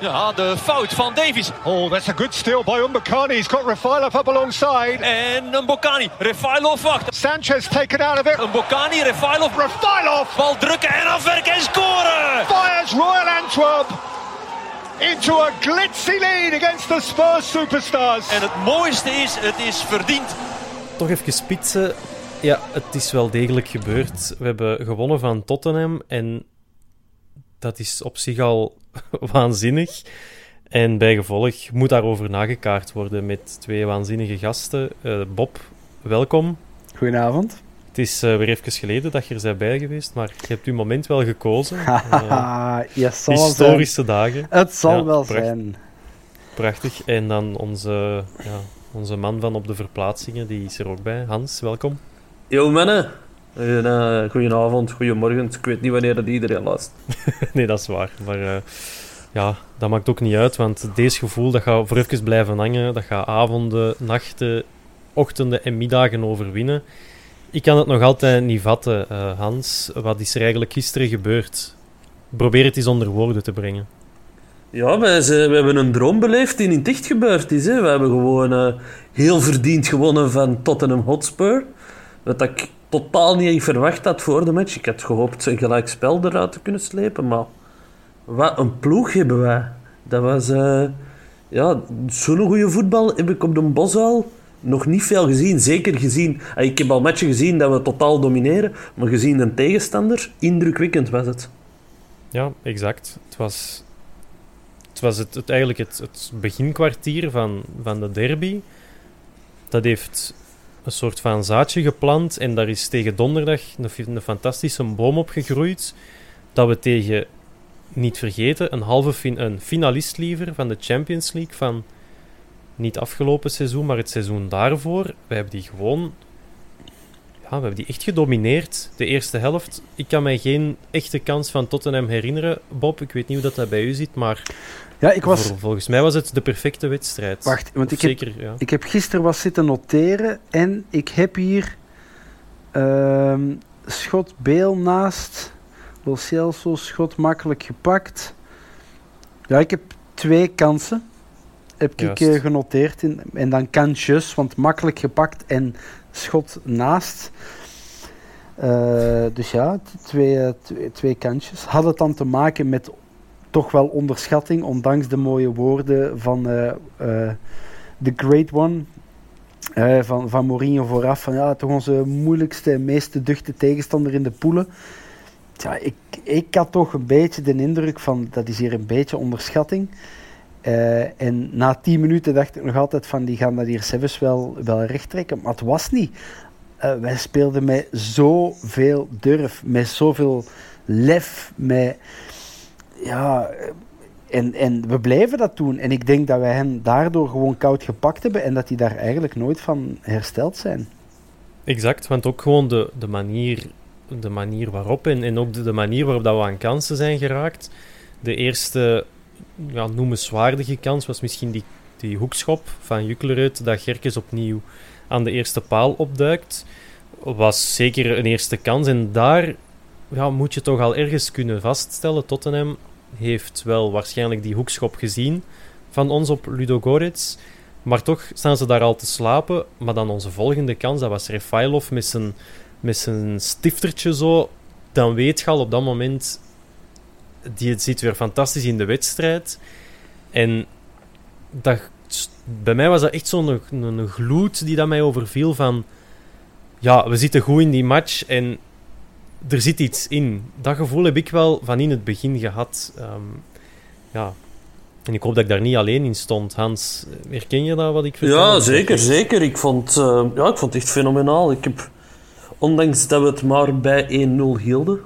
Ja, de fout van Davies. Oh, that's a good steal by Umbakani. He's got Rafailov up alongside. En een Bocani. Refailov wacht. Sanchez taken out of it. Een Bocani, Refailov. Rafailov Bal drukken en afwerken en scoren. fires Royal Antwerp into a glitzy lead against the Spurs superstars. En het mooiste is, het is verdiend. Toch even spitsen. Ja, het is wel degelijk gebeurd. We hebben gewonnen van Tottenham en dat is op zich al waanzinnig. En bij gevolg moet daarover nagekaart worden met twee waanzinnige gasten. Eh, Bob, welkom. Goedenavond. Het is eh, weer even geleden dat je er bent bij geweest, maar je hebt uw moment wel gekozen. Zal wel historische dagen. Het zal Ja, wel pracht- zijn. Prachtig. En dan onze, ja, onze man van op de verplaatsingen, die is er ook bij. Hans, welkom. Yo mannen, goedenavond, goedemorgen. Ik weet niet wanneer dat iedereen luistert. nee, dat is waar. Maar eh, ja, dat maakt ook niet uit, want deze gevoel dat gaat voor even blijven hangen. Dat gaat avonden, nachten, ochtenden en middagen overwinnen. Ik kan het nog altijd niet vatten, eh, Hans. Wat is er eigenlijk gisteren gebeurd? Probeer het eens onder woorden te brengen. Ja, wij, we hebben een droom beleefd die niet echt gebeurd is. Hè. We hebben gewoon eh, heel verdiend gewonnen van Tottenham Hotspur. Wat ik totaal niet verwacht had voor de match. Ik had gehoopt een gelijk spel eruit te kunnen slepen, maar wat een ploeg hebben wij. Dat was... eh, ja, zo'n goede voetbal heb ik op de Bosuil nog niet veel gezien. Zeker gezien... ah, Ik heb al matchen gezien dat we totaal domineren, maar gezien de tegenstander, indrukwekkend was het. Ja, exact. Het was, het, was het, eigenlijk het, het beginkwartier van, van de derby. Dat heeft een soort van zaadje geplant en daar is tegen donderdag een, een fantastische boom op gegroeid. Dat we tegen, niet vergeten, een halve een finalist liever van de Champions League van niet afgelopen seizoen, maar het seizoen daarvoor. We hebben die gewoon we hebben die echt gedomineerd. De eerste helft. Ik kan mij geen echte kans van Tottenham herinneren. Bob, ik weet niet hoe dat, dat bij u zit, maar Ja, ik was... volgens mij was het de perfecte wedstrijd. Wacht, want Of ik heb, zeker, ja. ik heb gisteren wat zitten noteren en ik heb hier ehm, schot Beel naast. Lo Celso, schot makkelijk gepakt. Ja, ik heb twee kansen. Heb ik eh, genoteerd. In, en dan kansjes, want makkelijk gepakt en schot naast. Eh, dus ja, twee, eh, twee, twee kansjes. Had het dan te maken met toch wel onderschatting, ondanks de mooie woorden van eh, eh, The Great One. van, van Mourinho vooraf. Van ja, toch onze moeilijkste en meest duchte tegenstander in de poelen. Ja, ik, ik had toch een beetje de indruk van dat is hier een beetje onderschatting. Eh, en na tien minuten dacht ik nog altijd van die gaan dat hier zelfs wel, wel recht trekken. Maar het was niet. Eh, wij speelden met zoveel durf, met zoveel lef, met ja, en, en we blijven dat doen. En ik denk dat wij hen daardoor gewoon koud gepakt hebben en dat die daar eigenlijk nooit van hersteld zijn. Exact, want ook gewoon de, de manier de manier waarop en, en ook de, de manier waarop dat we aan kansen zijn geraakt. De eerste ja, noemenswaardige kans was misschien die, die hoekschop van Juklerud, dat Gerkes opnieuw aan de eerste paal opduikt. Was zeker een eerste kans en daar ja, moet je toch al ergens kunnen vaststellen. Tottenham heeft wel waarschijnlijk die hoekschop gezien van ons op Ludo Goretz. Maar toch staan ze daar al te slapen. Maar dan onze volgende kans, dat was Refailov met zijn, met zijn stiftertje zo. Dan weet je al op dat moment, die zit weer fantastisch in de wedstrijd. En dat, bij mij was dat echt zo'n een, gloed die dat mij overviel van... Ja, we zitten goed in die match en er zit iets in. Dat gevoel heb ik wel van in het begin gehad. Ehm, ja. En ik hoop dat ik daar niet alleen in stond. Hans, herken je dat wat ik vertel? Ja, zeker, zeker. Ik vond, uh, ja, ik vond het echt fenomenaal. Ik heb, ondanks dat we het maar bij 1-0 hielden,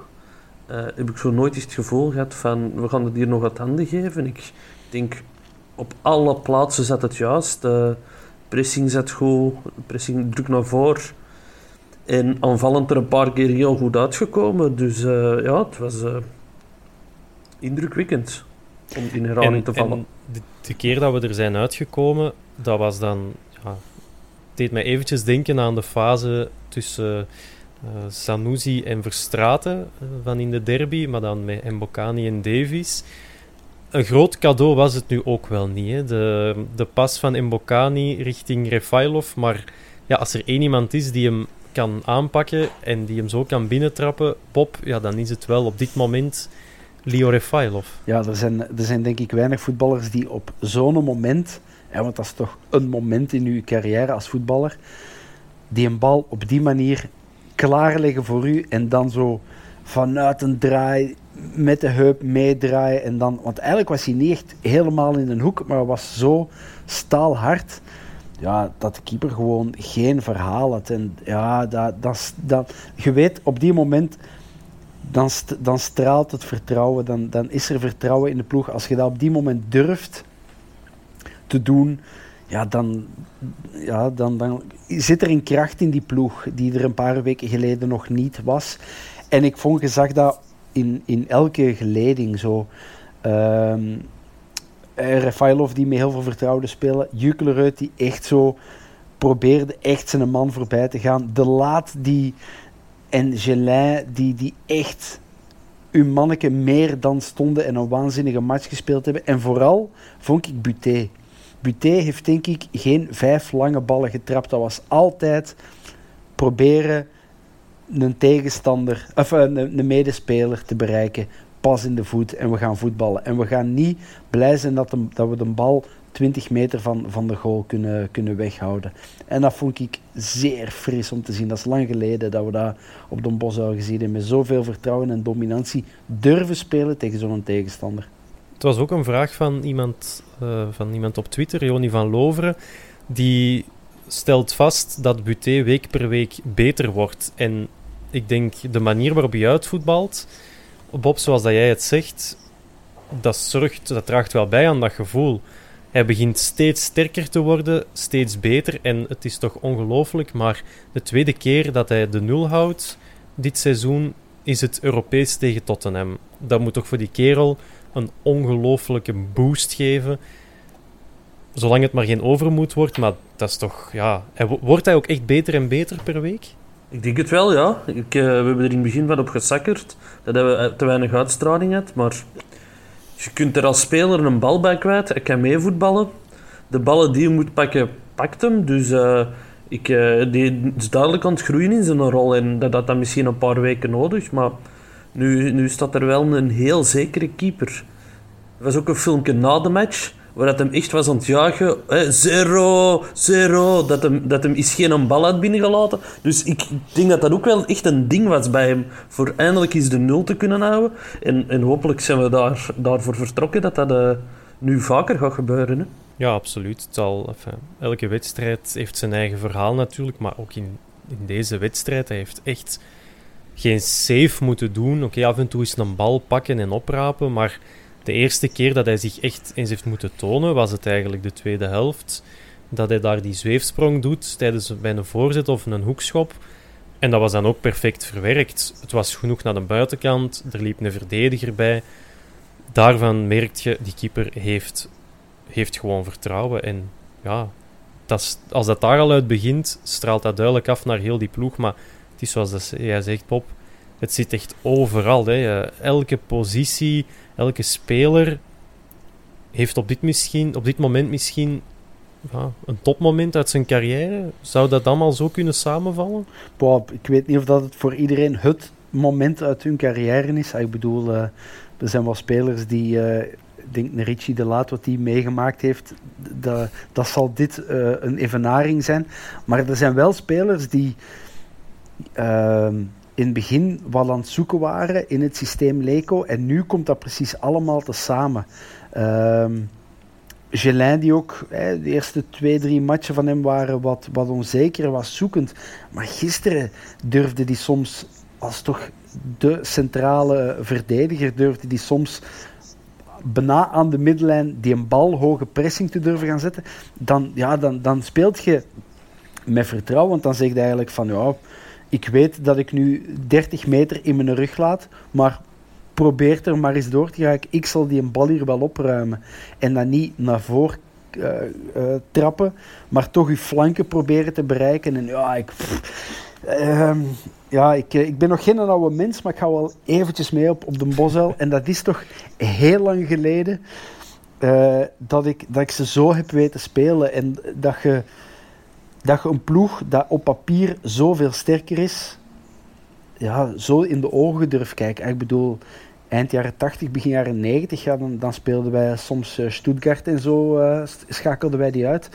uh, heb ik zo nooit eens het gevoel gehad van we gaan het hier nog wat handen geven. Ik denk op alle plaatsen zat het juist. De pressing zat goed, pressing druk naar voren. En aanvallend er een paar keer heel goed uitgekomen. Dus uh, ja, het was uh, indrukwekkend om in herhaling te vallen. En de, de, keer dat we er zijn uitgekomen, dat was dan... Ja, het deed mij eventjes denken aan de fase tussen uh, Sanusi en Verstraten van in de derby, maar dan met Mbokani en Davies. Een groot cadeau was het nu ook wel niet. Hè? De, de pas van Mbokani richting Refailov, maar ja, als er één iemand is die hem kan aanpakken en die hem zo kan binnentrappen, pop, ja, dan is het wel op dit moment Leo Refailov. Ja, er zijn, er zijn denk ik weinig voetballers die op zo'n moment, ja, want dat is toch een moment in uw carrière als voetballer, die een bal op die manier klaarleggen voor u en dan zo vanuit een draai met de heup meedraaien en dan, want eigenlijk was hij niet echt helemaal in een hoek, maar was zo staalhard ja, dat de keeper gewoon geen verhaal had. En ja, dat, dat, dat, je weet op die moment, dan, dan straalt het vertrouwen. Dan, dan is er vertrouwen in de ploeg. Als je dat op die moment durft te doen, ja, dan, ja, dan, zit er een kracht in die ploeg die er een paar weken geleden nog niet was. En ik vond, je dat in, in elke geleding zo. Um, Rafailov die met heel veel vertrouwen spelen. Juklerud die echt zo probeerde echt zijn man voorbij te gaan. De Laat die en Gelin die, die echt uw manneke meer dan stonden en een waanzinnige match gespeeld hebben. En vooral vond ik Buté. Buté heeft denk ik geen vijf lange ballen getrapt. Dat was altijd proberen een tegenstander, of een, een medespeler te bereiken pas in de voet en we gaan voetballen. En we gaan niet blij zijn dat, dat we de bal 20 meter van, van de goal kunnen, kunnen weghouden. En dat vond ik zeer fris om te zien. Dat is lang geleden dat we dat op de Bos hebben gezien. En met zoveel vertrouwen en dominantie durven spelen tegen zo'n tegenstander. Het was ook een vraag van iemand, van iemand op Twitter, Joni van Loveren, die stelt vast dat Buté week per week beter wordt. En ik denk de manier waarop hij uitvoetbalt Bob, zoals dat jij het zegt, dat zorgt, dat draagt wel bij aan dat gevoel. Hij begint steeds sterker te worden, steeds beter. En het is toch ongelooflijk, maar de tweede keer dat hij de nul houdt dit seizoen, is het Europees tegen Tottenham. Dat moet toch voor die kerel een ongelooflijke boost geven. Zolang het maar geen overmoed wordt, maar dat is toch, ja. Wordt hij ook echt beter en beter per week? Ik denk het wel, ja. Ik, uh, we hebben er in het begin wat op gesakkerd. Dat we te weinig uitstraling had. Maar je kunt er als speler een bal bij kwijt. Hij kan meevoetballen. De ballen die je moet pakken, pakt hem. Dus uh, ik, die is duidelijk aan het groeien in zijn rol. En dat had dan misschien een paar weken nodig. Maar nu, nu staat er wel een heel zekere keeper. Er was ook een filmpje na de match waar dat hem echt was aan het jagen. Zero, zero. Dat hem, dat hem is geen bal had binnengelaten. Dus ik denk dat dat ook wel echt een ding was bij hem. Voor eindelijk eens de nul te kunnen houden. En, en hopelijk zijn we daar, daarvoor vertrokken dat dat uh, nu vaker gaat gebeuren. Ja, absoluut. Het zal, elke wedstrijd heeft zijn eigen verhaal natuurlijk. Maar ook in, in deze wedstrijd, hij heeft echt geen save moeten doen. Oké, af en toe is een bal pakken en oprapen, maar de eerste keer dat hij zich echt eens heeft moeten tonen, was het eigenlijk de tweede helft. Dat hij daar die zweefsprong doet tijdens bij een voorzet of een hoekschop. En dat was dan ook perfect verwerkt. Het was genoeg naar de buitenkant, er liep een verdediger bij. Daarvan merk je, die keeper heeft, heeft gewoon vertrouwen. En ja, dat als dat daar al uit begint, straalt dat duidelijk af naar heel die ploeg. Maar is zoals dat jij zegt, Pop, het zit echt overal. Hè. Elke positie, elke speler heeft op dit, misschien, op dit moment misschien ja, een topmoment uit zijn carrière. Zou dat allemaal zo kunnen samenvallen? Bob, ik weet niet of dat het voor iedereen het moment uit hun carrière is. Ik bedoel, uh, er zijn wel spelers die... Uh, ik denk Richie de Laat, wat hij meegemaakt heeft, dat, dat zal dit een evenaring zijn. Maar er zijn wel spelers die ehm, in het begin wel aan het zoeken waren in het systeem Leco. En nu komt dat precies allemaal te samen. Gelin, die ook de eerste twee, drie matchen van hem waren wat, wat onzeker, was zoekend. Maar gisteren durfde hij soms, als toch de centrale verdediger, durfde hij soms bijna aan de middenlijn die een bal hoge pressing te durven gaan zetten. Dan, ja, dan, dan speelt je met vertrouwen, want dan zeg je eigenlijk van ja, ik weet dat ik nu 30 meter in mijn rug laat, maar probeert er maar eens door te gaan. Ik zal die bal hier wel opruimen. En dan niet naar voren uh, uh, trappen, maar toch uw flanken proberen te bereiken. En ja, ik, uh, ja, ik, ik ben nog geen oude mens, maar ik ga wel eventjes mee op, op de Bosel. En dat is toch heel lang geleden eh, dat, ik, dat ik ze zo heb weten spelen. En dat je, dat je een ploeg dat op papier zoveel sterker is, ja, zo in de ogen durft kijken. Ik bedoel, eind jaren 80, begin jaren 90, ja, dan, dan speelden wij soms uh, Stuttgart en zo, uh, schakelden wij die uit.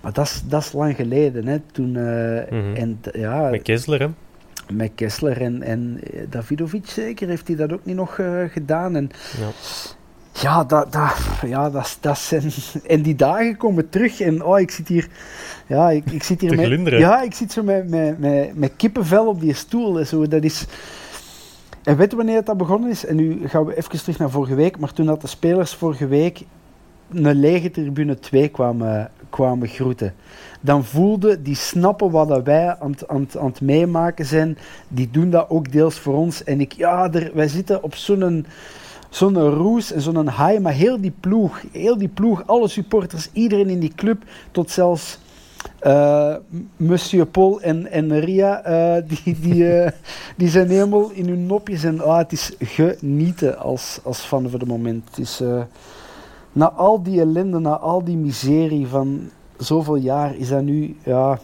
Maar dat is, lang geleden. Hè, toen, uh, mm-hmm. en, ja, met Kessler, hè? Met Kessler en, en Davidovic zeker heeft hij dat ook niet nog gedaan. En, ja. Ja, dat, dat, ja dat, dat zijn... En die dagen komen terug en oh, ik zit hier... Ja, ik, ik zit hier met... Ja, ik zit zo met, met, met, met kippenvel op die stoel. En zo. Dat is... En weet je wanneer dat begonnen is? En nu gaan we even terug naar vorige week. Maar toen dat de spelers vorige week een lege tribune 2 kwamen, kwamen groeten. Dan voelden, die snappen wat wij aan het, aan, aan het meemaken zijn. Die doen dat ook deels voor ons. En ik, ja, er, wij zitten op zo'n zo'n roes en zo'n high, maar heel die ploeg, heel die ploeg, alle supporters, iedereen in die club, tot zelfs uh, Monsieur Paul en, en Maria, uh, die, die, uh, die zijn helemaal in hun nopjes. En ah, het is genieten als, als fan voor de moment. Het is, na al die ellende, na al die miserie van zoveel jaar, is dat nu... Ja,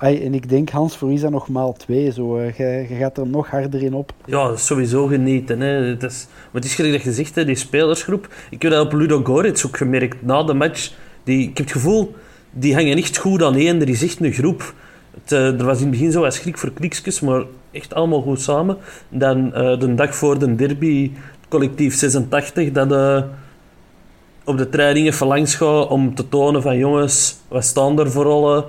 En ik denk, Hans, voor u is dat nog maal twee. Zo. Je, je gaat er nog harder in op. Ja, sowieso genieten. Hè. Het is, maar is gelijk dat je zegt, hè, die spelersgroep. Ik heb dat op Ludo Goretz ook gemerkt na de match. Die, ik heb het gevoel die hangen echt goed aan één. Er is echt een groep. Het, uh, er was in het begin zo wat schrik voor kliksjes, maar echt allemaal goed samen. Dan uh, de dag voor de derby, collectief 86, dat uh, op de trainingen verlangs gaat om te tonen van jongens, we staan er voor alle.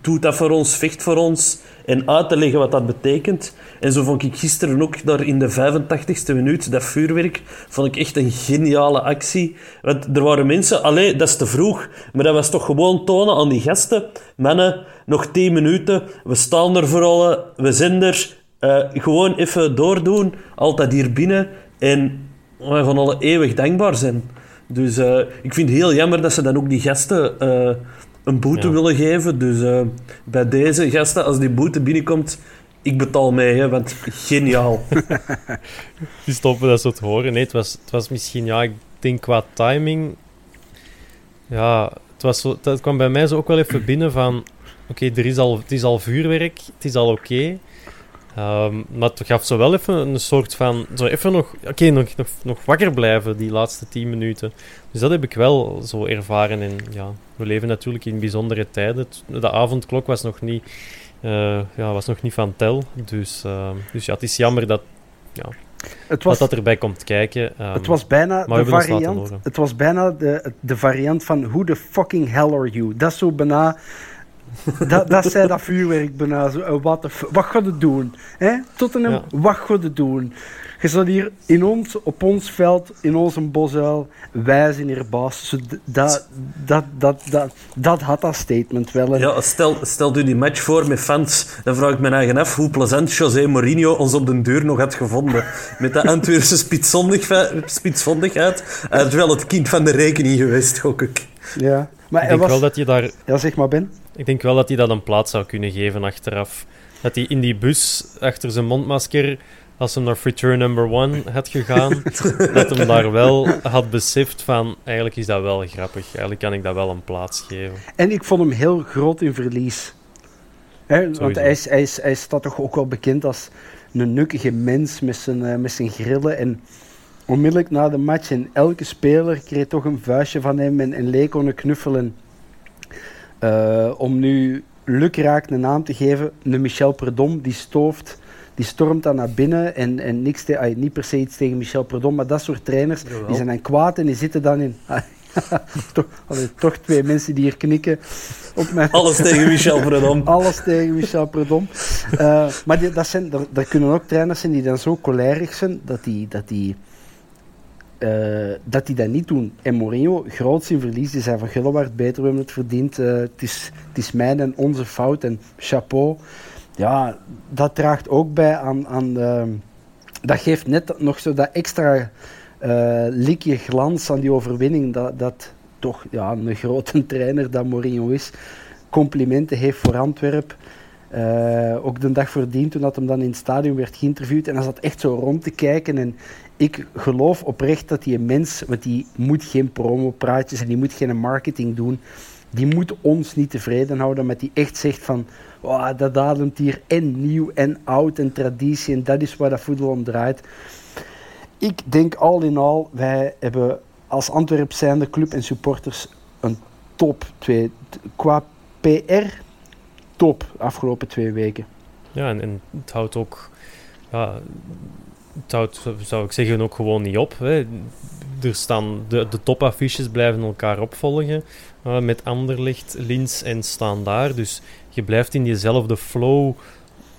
Doet dat voor ons, vecht voor ons en uit te leggen wat dat betekent. En zo vond ik gisteren ook daar in de 85ste minuut, dat vuurwerk, vond ik echt een geniale actie. Want er waren mensen, alleen dat is te vroeg, maar dat was toch gewoon tonen aan die gasten. Mannen, nog 10 minuten, we staan er voor alle, we zijn er. Uh, gewoon even doordoen, altijd hier binnen. En we gaan alle eeuwig dankbaar zijn. Dus uh, ik vind het heel jammer dat ze dan ook die gasten... Uh, een boete ja. willen geven. Dus uh, bij deze gasten, als die boete binnenkomt, ik betaal mee, hè, want geniaal. Is tof dat zo te horen. Nee, het was, het was misschien, ja, ik denk qua timing. Ja, het, was zo, het kwam bij mij zo ook wel even binnen van. Oké, okay, er is al, het is al vuurwerk, het is al oké. Okay. Um, maar het gaf zo wel even een soort van. Zo even nog. Oké, okay, nog, nog, nog wakker blijven die laatste 10 minuten. Dus dat heb ik wel zo ervaren. En ja, we leven natuurlijk in bijzondere tijden. De avondklok was nog niet, uh, ja, was nog niet van tel. Dus, uh, dus ja, het is jammer dat, ja, het was, dat, dat erbij komt kijken. Um, het was bijna de variant. Het was bijna de, de variant van Who the fucking hell are you? Dat is zo bijna dat, dat zei dat vuurwerk bijna zo. eh, Wat, wat gaat het doen? Hè? Tottenham, Ja. wat gaat het doen? Je zat hier in ons, op ons veld, in onze bosuil, wij zijn hier baas. Zo, d- dat, dat, dat, dat, dat had dat statement wel. Ja, stel, stel u die match voor met fans, dan vraag ik me eigen af hoe plezant José Mourinho ons op de deur nog had gevonden. Met de Antwerpse spitsvondigheid. spitsvondigheid. Hij is wel het kind van de rekening geweest, gok ik. ja. Maar Ik denk was... wel dat je daar Ja, zeg maar, Ben. Ik denk wel dat hij dat een plaats zou kunnen geven achteraf. Dat hij in die bus achter zijn mondmasker, als hij naar Return Number One had gegaan, dat hem daar wel had beseft van, eigenlijk is dat wel grappig. Eigenlijk kan ik dat wel een plaats geven. En ik vond hem heel groot in verlies. Hè, want hij, is, hij, is, hij staat toch ook wel bekend als een nukkige mens met zijn, eh, met zijn grillen. En onmiddellijk na de match, en elke speler kreeg toch een vuistje van hem en, en leek on een knuffel. En, eh, om nu lukraak een naam te geven, een Michel Perdom, die stooft, die stormt dan naar binnen. En, en niks te, ay, niet per se iets tegen Michel Perdom, maar dat soort trainers, Jawel. die zijn dan kwaad en die zitten dan in... toch, allee, toch twee mensen die hier knikken op mijn... Alles tegen Michel Predom. Alles tegen Michel Predom. Eh, maar die, dat zijn, er, er kunnen ook trainers zijn die dan zo cholerig zijn dat die, dat die, eh, dat die dat niet doen. En Mourinho, groot in verlies, die zei van Gullewaard, beter, we hebben het verdiend. eh, het, is, het is mijn en onze fout en chapeau. Ja, dat draagt ook bij aan... aan eh, dat geeft net nog zo dat extra eh, likje glans aan die overwinning. Dat, dat toch ja, een grote trainer dat Mourinho is, complimenten heeft voor Antwerpen. Eh, ook de dag voordien, toen dat hem dan in het stadion werd geïnterviewd. En hij zat echt zo rond te kijken. En ik geloof oprecht dat die mens, want die moet geen promopraatjes en die moet geen marketing doen. Die moet ons niet tevreden houden, maar die echt zegt van, "Oh, dat ademt hier en nieuw en oud en traditie en dat is waar dat voetbal om draait. Ik denk al in al, wij hebben als Antwerp zijnde club en supporters een top twee. Qua PR, top afgelopen twee weken. Ja, en, het houdt ook... Ja, het houdt, zou ik zeggen, ook gewoon niet op. Hè. Er staan de, de topaffiches blijven elkaar opvolgen. eh, met Anderlecht, Linz en Standaard. Dus je blijft in diezelfde flow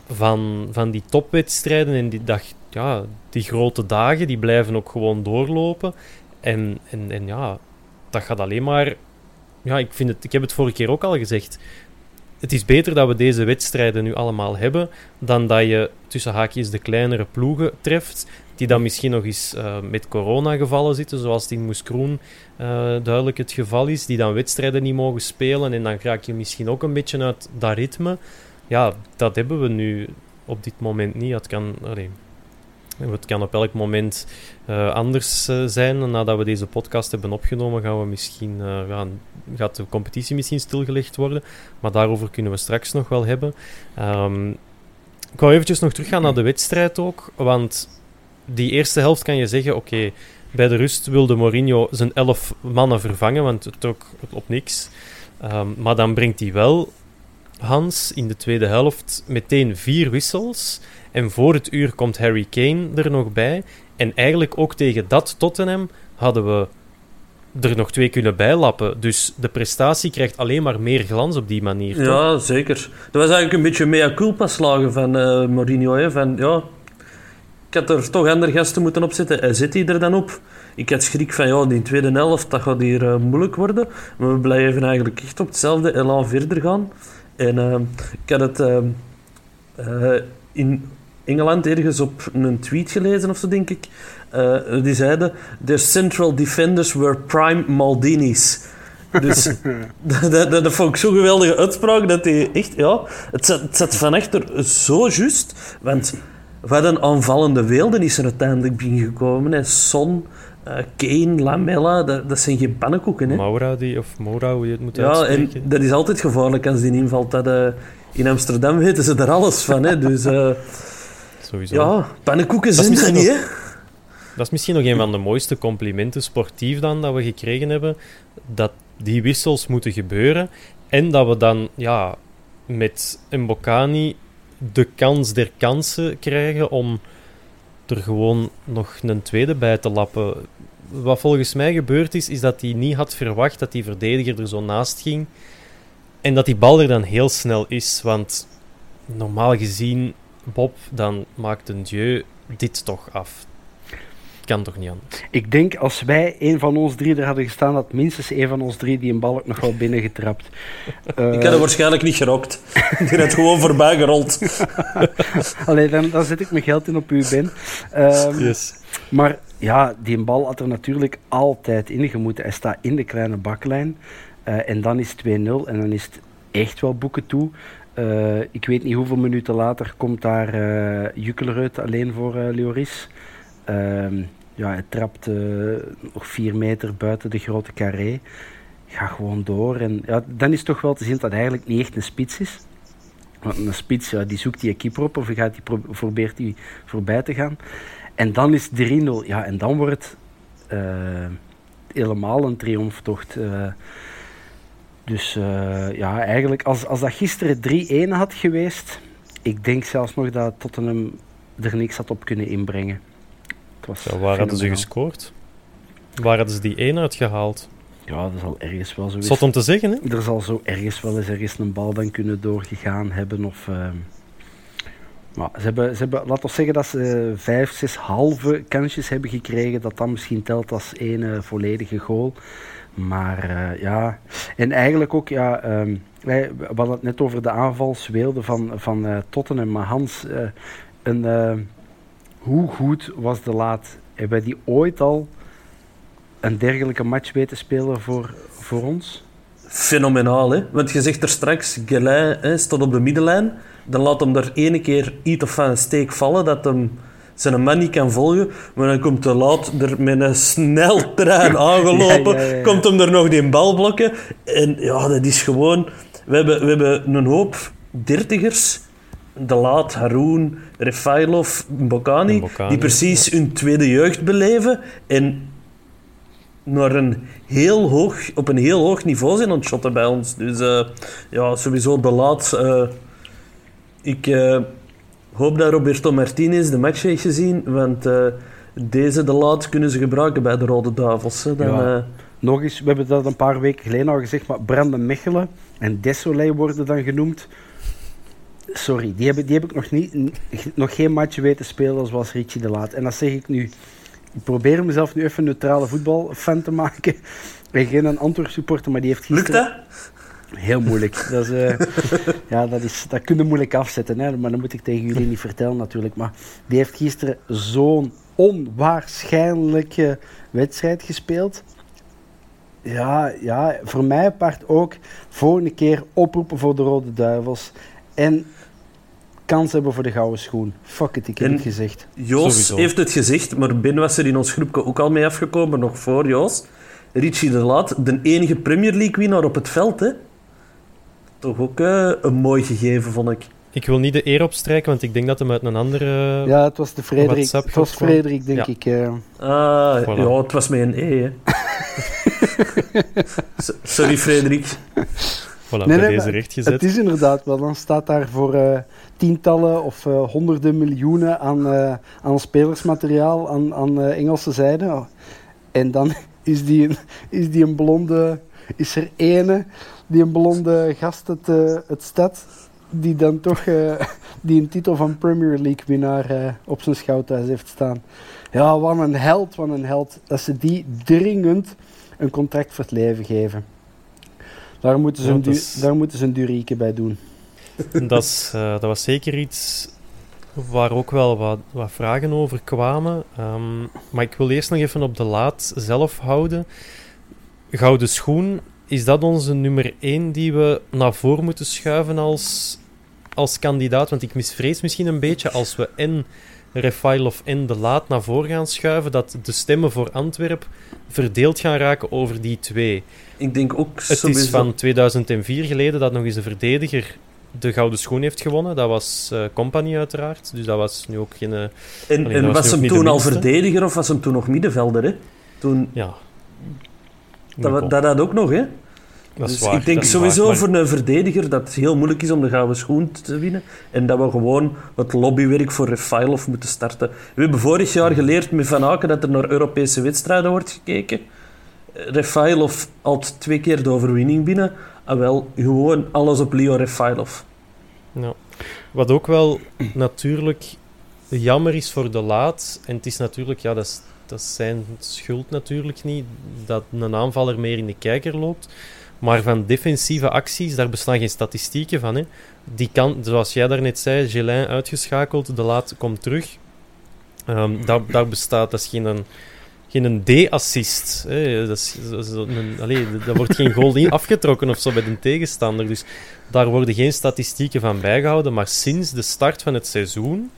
van, van die topwedstrijden. En die, dag, ja, die grote dagen, die blijven ook gewoon doorlopen. En, en, en ja, dat gaat alleen maar... Ja, ik, vind het, ik heb het vorige keer ook al gezegd. Het is beter dat we deze wedstrijden nu allemaal hebben, dan dat je tussen haakjes de kleinere ploegen treft, die dan misschien nog eens eh, met corona gevallen zitten, zoals het in Moeskroen eh, duidelijk het geval is, die dan wedstrijden niet mogen spelen en dan raak je misschien ook een beetje uit dat ritme. Ja, dat hebben we nu op dit moment niet. Het kan, allee, het kan op elk moment eh, anders eh, zijn. Nadat we deze podcast hebben opgenomen, gaan we misschien, eh, gaan, gaat de competitie misschien stilgelegd worden. Maar daarover kunnen we straks nog wel hebben. Ehm, ik wou eventjes nog teruggaan naar de wedstrijd ook. Want die eerste helft kan je zeggen, oké, bij de rust wilde Mourinho zijn elf mannen vervangen, want het ook op niks. Ehm, maar dan brengt hij wel, Hans, in de tweede helft meteen vier wissels. En voor het uur komt Harry Kane er nog bij. En eigenlijk ook tegen dat Tottenham hadden we er nog twee kunnen bijlappen. Dus de prestatie krijgt alleen maar meer glans op die manier. toch? Ja, zeker. Dat was eigenlijk een beetje mea culpa slagen van eh, Mourinho. Hè? Van, ja, ik had er toch andere gasten moeten opzetten. Hij zit hij er dan op. Ik had schrik van, ja, die tweede helft, dat gaat hier eh, moeilijk worden. Maar we blijven eigenlijk echt op hetzelfde elan verder gaan. En eh, ik had het eh, eh, in Engeland ergens op een tweet gelezen of zo, denk ik. Eh, die zeiden, their central defenders were prime Maldinis. Dus dat, dat, dat vond ik zo'n geweldige uitspraak dat hij echt, ja, het zat, het zat van achter zo juist. Want wat een aanvallende weelde is er uiteindelijk binnengekomen. Hè. Son, eh, Kane, Lamella, dat, dat zijn geen pannenkoeken. Hè. Maura, die, of Maura, hoe je het moet Ja, en dat is altijd gevaarlijk als die invalt. Dat, eh, in Amsterdam weten ze er alles van. Hè. Dus eh, Sowieso. ja, pannenkoeken zijn er niet. Hè. Dat is misschien nog een van de mooiste complimenten sportief dan dat we gekregen hebben. Dat die wissels moeten gebeuren. En dat we dan ja, met Mbokani de kans der kansen krijgen om er gewoon nog een tweede bij te lappen. Wat volgens mij gebeurd is, is dat hij niet had verwacht dat die verdediger er zo naast ging. En dat die bal er dan heel snel is, want normaal gezien, Bob, dan maakt een Dieu dit toch af. Kan toch niet anders? Ik denk als wij een van ons drie er hadden gestaan, dat minstens een van ons drie die een bal ook nog wel binnengetrapt. Uh, ik had er waarschijnlijk niet gerokt. Die had gewoon voorbij gerold. Allee, dan, dan zet ik mijn geld in op uw ben. Um, yes. Maar ja, die bal had er natuurlijk altijd in gemoeten. Hij staat in de kleine baklijn. Uh, en dan is het 2-0 en dan is het echt wel boeken toe. Uh, ik weet niet hoeveel minuten later komt daar uh, alleen voor uh, Leoris. Uh, ja, hij trapt nog vier meter buiten de grote carré. Ga gewoon door. En ja, dan is toch wel te zien dat het eigenlijk niet echt een spits is. Want een spits, ja, die zoekt die keeper op of gaat die probeert die voorbij te gaan. En dan is 3-0. Ja, en dan wordt het helemaal een triomftocht. Dus uh, ja, eigenlijk als, als dat gisteren 3-1 had geweest, ik denk zelfs nog dat Tottenham er niks had op kunnen inbrengen. Het was ja, waar hadden ze gescoord? Waar hadden ze die 1 uitgehaald? Ja, dat zal ergens wel zo Zot om te zeggen, hè? Er zal zo ergens wel eens ergens een bal dan kunnen doorgegaan hebben of... Uh, maar ze hebben, ze hebben, laten we zeggen dat ze uh, vijf, zes halve kansjes hebben gekregen. Dat dan misschien telt als één uh, volledige goal. Maar uh, ja, en eigenlijk ook, ja, um, wij we hadden het net over de aanvalsweelde van, van uh, Tottenham. Maar Hans, uh, een, hoe goed was de laat? Hebben die ooit al een dergelijke match weten spelen voor, voor ons? Fenomenaal, hè? Want je zegt er straks, Gelin hè, staat op de middenlijn. Dan laat hem er ene keer iets of een steek vallen dat hem zijn man niet kan volgen. Maar dan komt de laat er met een sneltrein aangelopen. Ja, ja, ja, komt hem er nog die bal blokken. En ja, dat is gewoon... We hebben, we hebben een hoop dertigers. De Laat, Haroon, Refailov, Bokani, Bokani die precies hun tweede jeugd beleven. En naar een heel hoog, op een heel hoog niveau zijn shotten bij ons. Dus uh, ja, sowieso de Laat... Uh, ik... Uh, hoop dat Roberto Martinez de match heeft gezien, want deze de laat kunnen ze gebruiken bij de Rode Duivels. Hè. Dan, ja. Nog eens, we hebben dat een paar weken geleden al gezegd, maar Brandon Mechelen en Desolé worden dan genoemd. Sorry, die heb, die heb ik nog, niet, nog geen match weten spelen zoals Richie de Laat. En dat zeg ik nu. Ik probeer mezelf nu even een neutrale voetbalfan te maken. En geen een Antwerp supporter, maar die heeft gisteren... Lukt dat? Heel moeilijk. Dat, is, uh, ja, dat, is, dat kun je moeilijk afzetten, hè? maar dat moet ik tegen jullie niet vertellen natuurlijk. Maar die heeft gisteren zo'n onwaarschijnlijke wedstrijd gespeeld. Ja, ja, voor mij apart ook. Volgende keer oproepen voor de Rode Duivels. En kans hebben voor de gouden schoen. Fuck it, ik heb en het gezegd. Joos Sowieso. heeft het gezegd, maar Ben was er in ons groepje ook al mee afgekomen, nog voor Joos. Richie de Laat, de enige Premier League winnaar op het veld, hè? toch ook uh, een mooi gegeven, vond ik. Ik wil niet de eer opstrijken, want ik denk dat hem uit een andere. Ja, het was de Frederik. Het was Frederik, denk ja. ik. Uh. Ah, voilà. ja, het was met een E. Hè. Sorry, Frederik. Voilà, nee, bij nee, deze recht gezet. Het is inderdaad wel. Dan staat daar voor uh, tientallen of uh, honderden miljoenen aan, uh, aan spelersmateriaal aan, aan Engelse zijde. En dan is die, een, is die een blonde. Is er ene die een blonde gast het, het stad, die dan toch die een titel van Premier League winnaar op zijn schouwthuis heeft staan. Ja, wat een held, wat een held. Dat ze die dringend een contract voor het leven geven. Daar moeten ze, ja, een, is... daar moeten ze een durieke bij doen. Dat, is, dat was zeker iets waar ook wel wat, wat vragen over kwamen. Um, maar ik wil eerst nog even op de laat zelf houden. Gouden schoen is dat onze nummer 1 die we naar voren moeten schuiven als, als kandidaat? Want ik misvrees misschien een beetje als we en Refailov en De Laat naar voren gaan schuiven, dat de stemmen voor Antwerp verdeeld gaan raken over die twee. Ik denk ook Het sowieso... is van 2004 geleden dat nog eens een verdediger de gouden schoen heeft gewonnen. Dat was uh, Company uiteraard. Dus dat was nu ook geen... Uh, en, alleen, en was, was hem toen al verdediger of was hem toen nog middenvelder? Hè? Toen... Ja. Dat, dat had ook nog, hè? Dat dus waar, ik denk sowieso waar, voor een verdediger dat het heel moeilijk is om de gouden schoen te winnen. En dat we gewoon het lobbywerk voor Refailov moeten starten. We hebben vorig jaar geleerd met Van Aken dat er naar Europese wedstrijden wordt gekeken. Refailov had twee keer de overwinning binnen. Ah, wel, gewoon alles op Leo Refailov. Wat ook wel natuurlijk jammer is voor de laat, en het is natuurlijk, ja, dat dat zijn schuld natuurlijk niet, dat een aanvaller meer in de kijker loopt. Maar van defensieve acties, daar bestaan geen statistieken van. Hè. Die kan, zoals jij daarnet zei, Gelin uitgeschakeld, de laat komt terug. Um, daar, daar bestaat, dat is geen, een, geen een D-assist. Dat, wordt geen goal afgetrokken of zo bij de tegenstander. Dus daar worden geen statistieken van bijgehouden. Maar sinds de start van het seizoen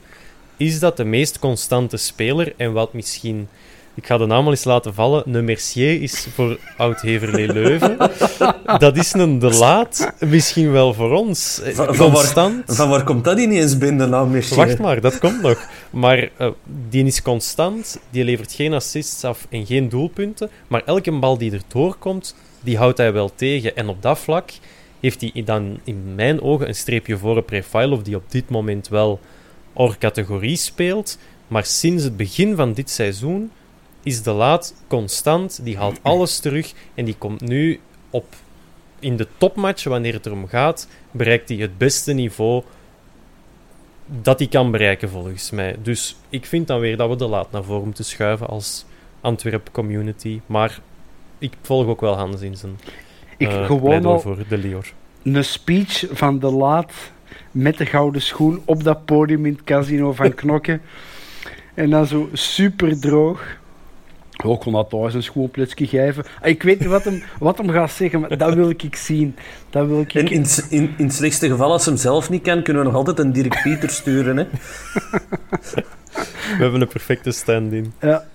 is dat de meest constante speler. En wat misschien ik ga de naam al eens laten vallen. Een Mercier is voor Oud-Heverlee Leuven. dat is een De Laat misschien wel voor ons. Van, van, waar, van waar, komt dat ineens binnen, de naam Mercier? Wacht maar, dat komt nog. Maar uh, die is constant, die levert geen assists af en geen doelpunten. Maar elke bal die er doorkomt, die houdt hij wel tegen. En op dat vlak heeft hij dan in mijn ogen een streepje voor op Refailov, die op dit moment wel or-categorie speelt. Maar sinds het begin van dit seizoen is de laat constant. Die haalt alles terug en die komt nu op. In de topmatch, wanneer het erom gaat, bereikt hij het beste niveau dat hij kan bereiken, volgens mij. Dus ik vind dan weer dat we de laat naar voren moeten schuiven als Antwerp community. Maar ik volg ook wel Hans in zijn ik uh, gewoon al voor de Lior. Een speech van de laat met de gouden schoen op dat podium in het casino van Knokken. en dan zo super droog. Ook kon dat thuis een schoolplitsje geven. Ah, ik weet niet wat hem, wat hem gaat zeggen, maar dat wil ik zien. Dat wil ik... In, in, in, in het slechtste geval, als hem zelf niet kan, kunnen we nog altijd een Dirk Pieter sturen. Hè? we hebben een perfecte stand-in. Ja.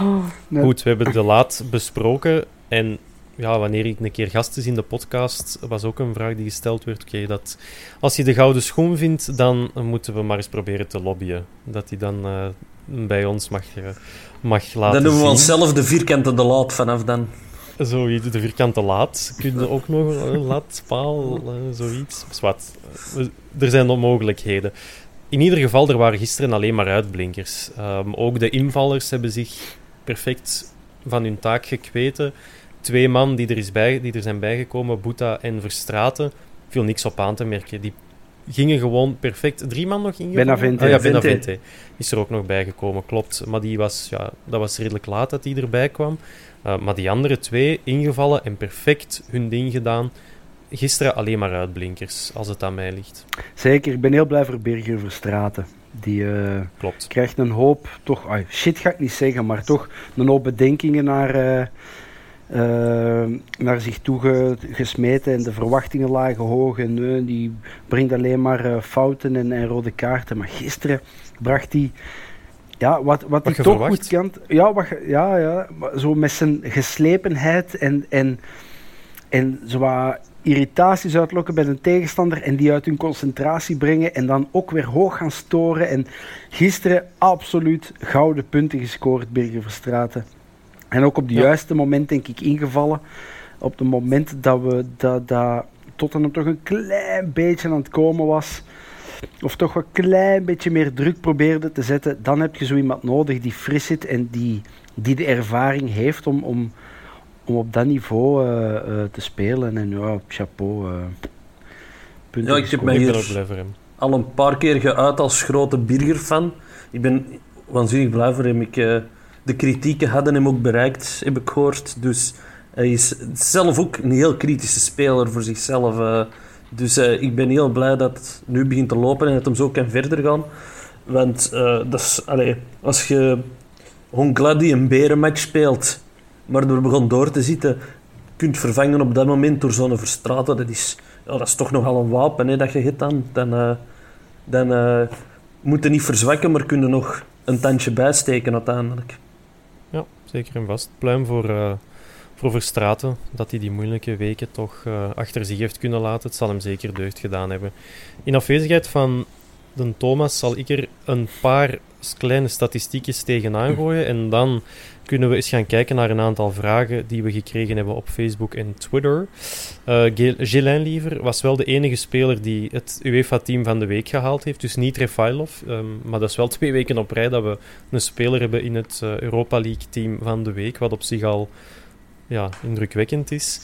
Oh, Goed, we hebben de laat besproken. En ja, wanneer ik een keer gast is in de podcast, was ook een vraag die gesteld werd. Oké, dat als je de gouden schoen vindt, dan moeten we maar eens proberen te lobbyen. Dat hij dan uh, bij ons mag, uh, mag laten Dan noemen we onszelf de vierkante de laat vanaf dan. Zoiets, de vierkante laat. Kun je ook nog een laadpaal, uh, zoiets. Zwat. Er zijn nog mogelijkheden. In ieder geval, er waren gisteren alleen maar uitblinkers. Um, ook de invallers hebben zich perfect van hun taak gekweten twee man die er, is bij, die er zijn bijgekomen, Boeta en Verstraten, viel niks op aan te merken. Die gingen gewoon perfect. Drie man nog ingevallen? Benavente. Ah, ja, Benavente is er ook nog bijgekomen, klopt. Maar die was, ja, dat was redelijk laat dat die erbij kwam. Uh, maar die andere twee ingevallen en perfect hun ding gedaan. Gisteren alleen maar uitblinkers, als het aan mij ligt. Zeker, ik ben heel blij voor Birger Verstraten. Die uh, Klopt. krijgt een hoop, toch, shit ga ik niet zeggen, maar toch een hoop bedenkingen naar, uh, uh, naar zich toe gesmeten en de verwachtingen lagen hoog en uh, die brengt alleen maar uh, fouten en, en, rode kaarten. Maar gisteren bracht hij ja, wat, wat, hij toch goed kan. Ja, wat, ja, ja, zo met zijn geslepenheid en, en, en zo wat irritaties uitlokken bij een tegenstander en die uit hun concentratie brengen en dan ook weer hoog gaan storen. En gisteren absoluut gouden punten gescoord, Birger Verstraten. En ook op het juiste moment, denk ik, ingevallen. Op het moment dat we dat, dat Tottenham toch een klein beetje aan het komen was. Of toch een klein beetje meer druk probeerde te zetten. Dan heb je zo iemand nodig die fris zit en die, die de ervaring heeft om, om, om op dat niveau uh, uh, te spelen. En ja, chapeau. Uh, ja, ik heb mij hier al een paar keer geuit als grote Birger-fan. Ik ben waanzinnig blij voor hem. Ik de kritieken hadden hem ook bereikt, heb ik gehoord. Dus hij is zelf ook een heel kritische speler voor zichzelf. Uh, dus uh, ik ben heel blij dat het nu begint te lopen en dat hem zo kan verder gaan. Want uh, dat is, als je Hongladi een berenmatch speelt, maar er begon door te zitten, kunt vervangen op dat moment door zo'n verstraten, dat is, ja, dat is toch nogal een wapen hè, dat je hebt dan. Dan, dan moet je niet verzwakken, maar kun je nog een tandje bijsteken uiteindelijk zeker en vast. Pluim voor, uh, voor Verstraten, dat hij die moeilijke weken toch uh, achter zich heeft kunnen laten. Het zal hem zeker deugd gedaan hebben. In afwezigheid van de Thomas zal ik er een paar kleine statistiekjes tegenaan gooien. En dan kunnen we eens gaan kijken naar een aantal vragen die we gekregen hebben op Facebook en Twitter. Uh, Liever was wel de enige speler die het UEFA-team van de week gehaald heeft. Dus niet Refailov. Um, maar dat is wel twee weken op rij dat we een speler hebben in het uh, Europa League-team van de week. Wat op zich al ja, indrukwekkend is.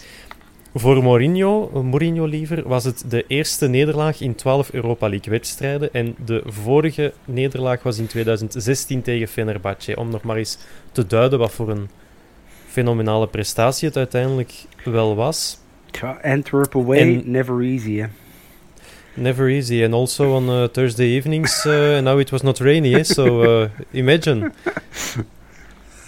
Voor Mourinho, eh, Mourinho liever, was het de eerste nederlaag in 12 Europa League wedstrijden. En de vorige nederlaag was in 2016 tegen Fenerbahce. Om nog maar eens te duiden wat voor een fenomenale prestatie het uiteindelijk wel was. Antwerp away, En- never easy. Hè. Never easy. And also on uh, Thursday evenings, uh, now it was not rainy, eh? so uh, imagine.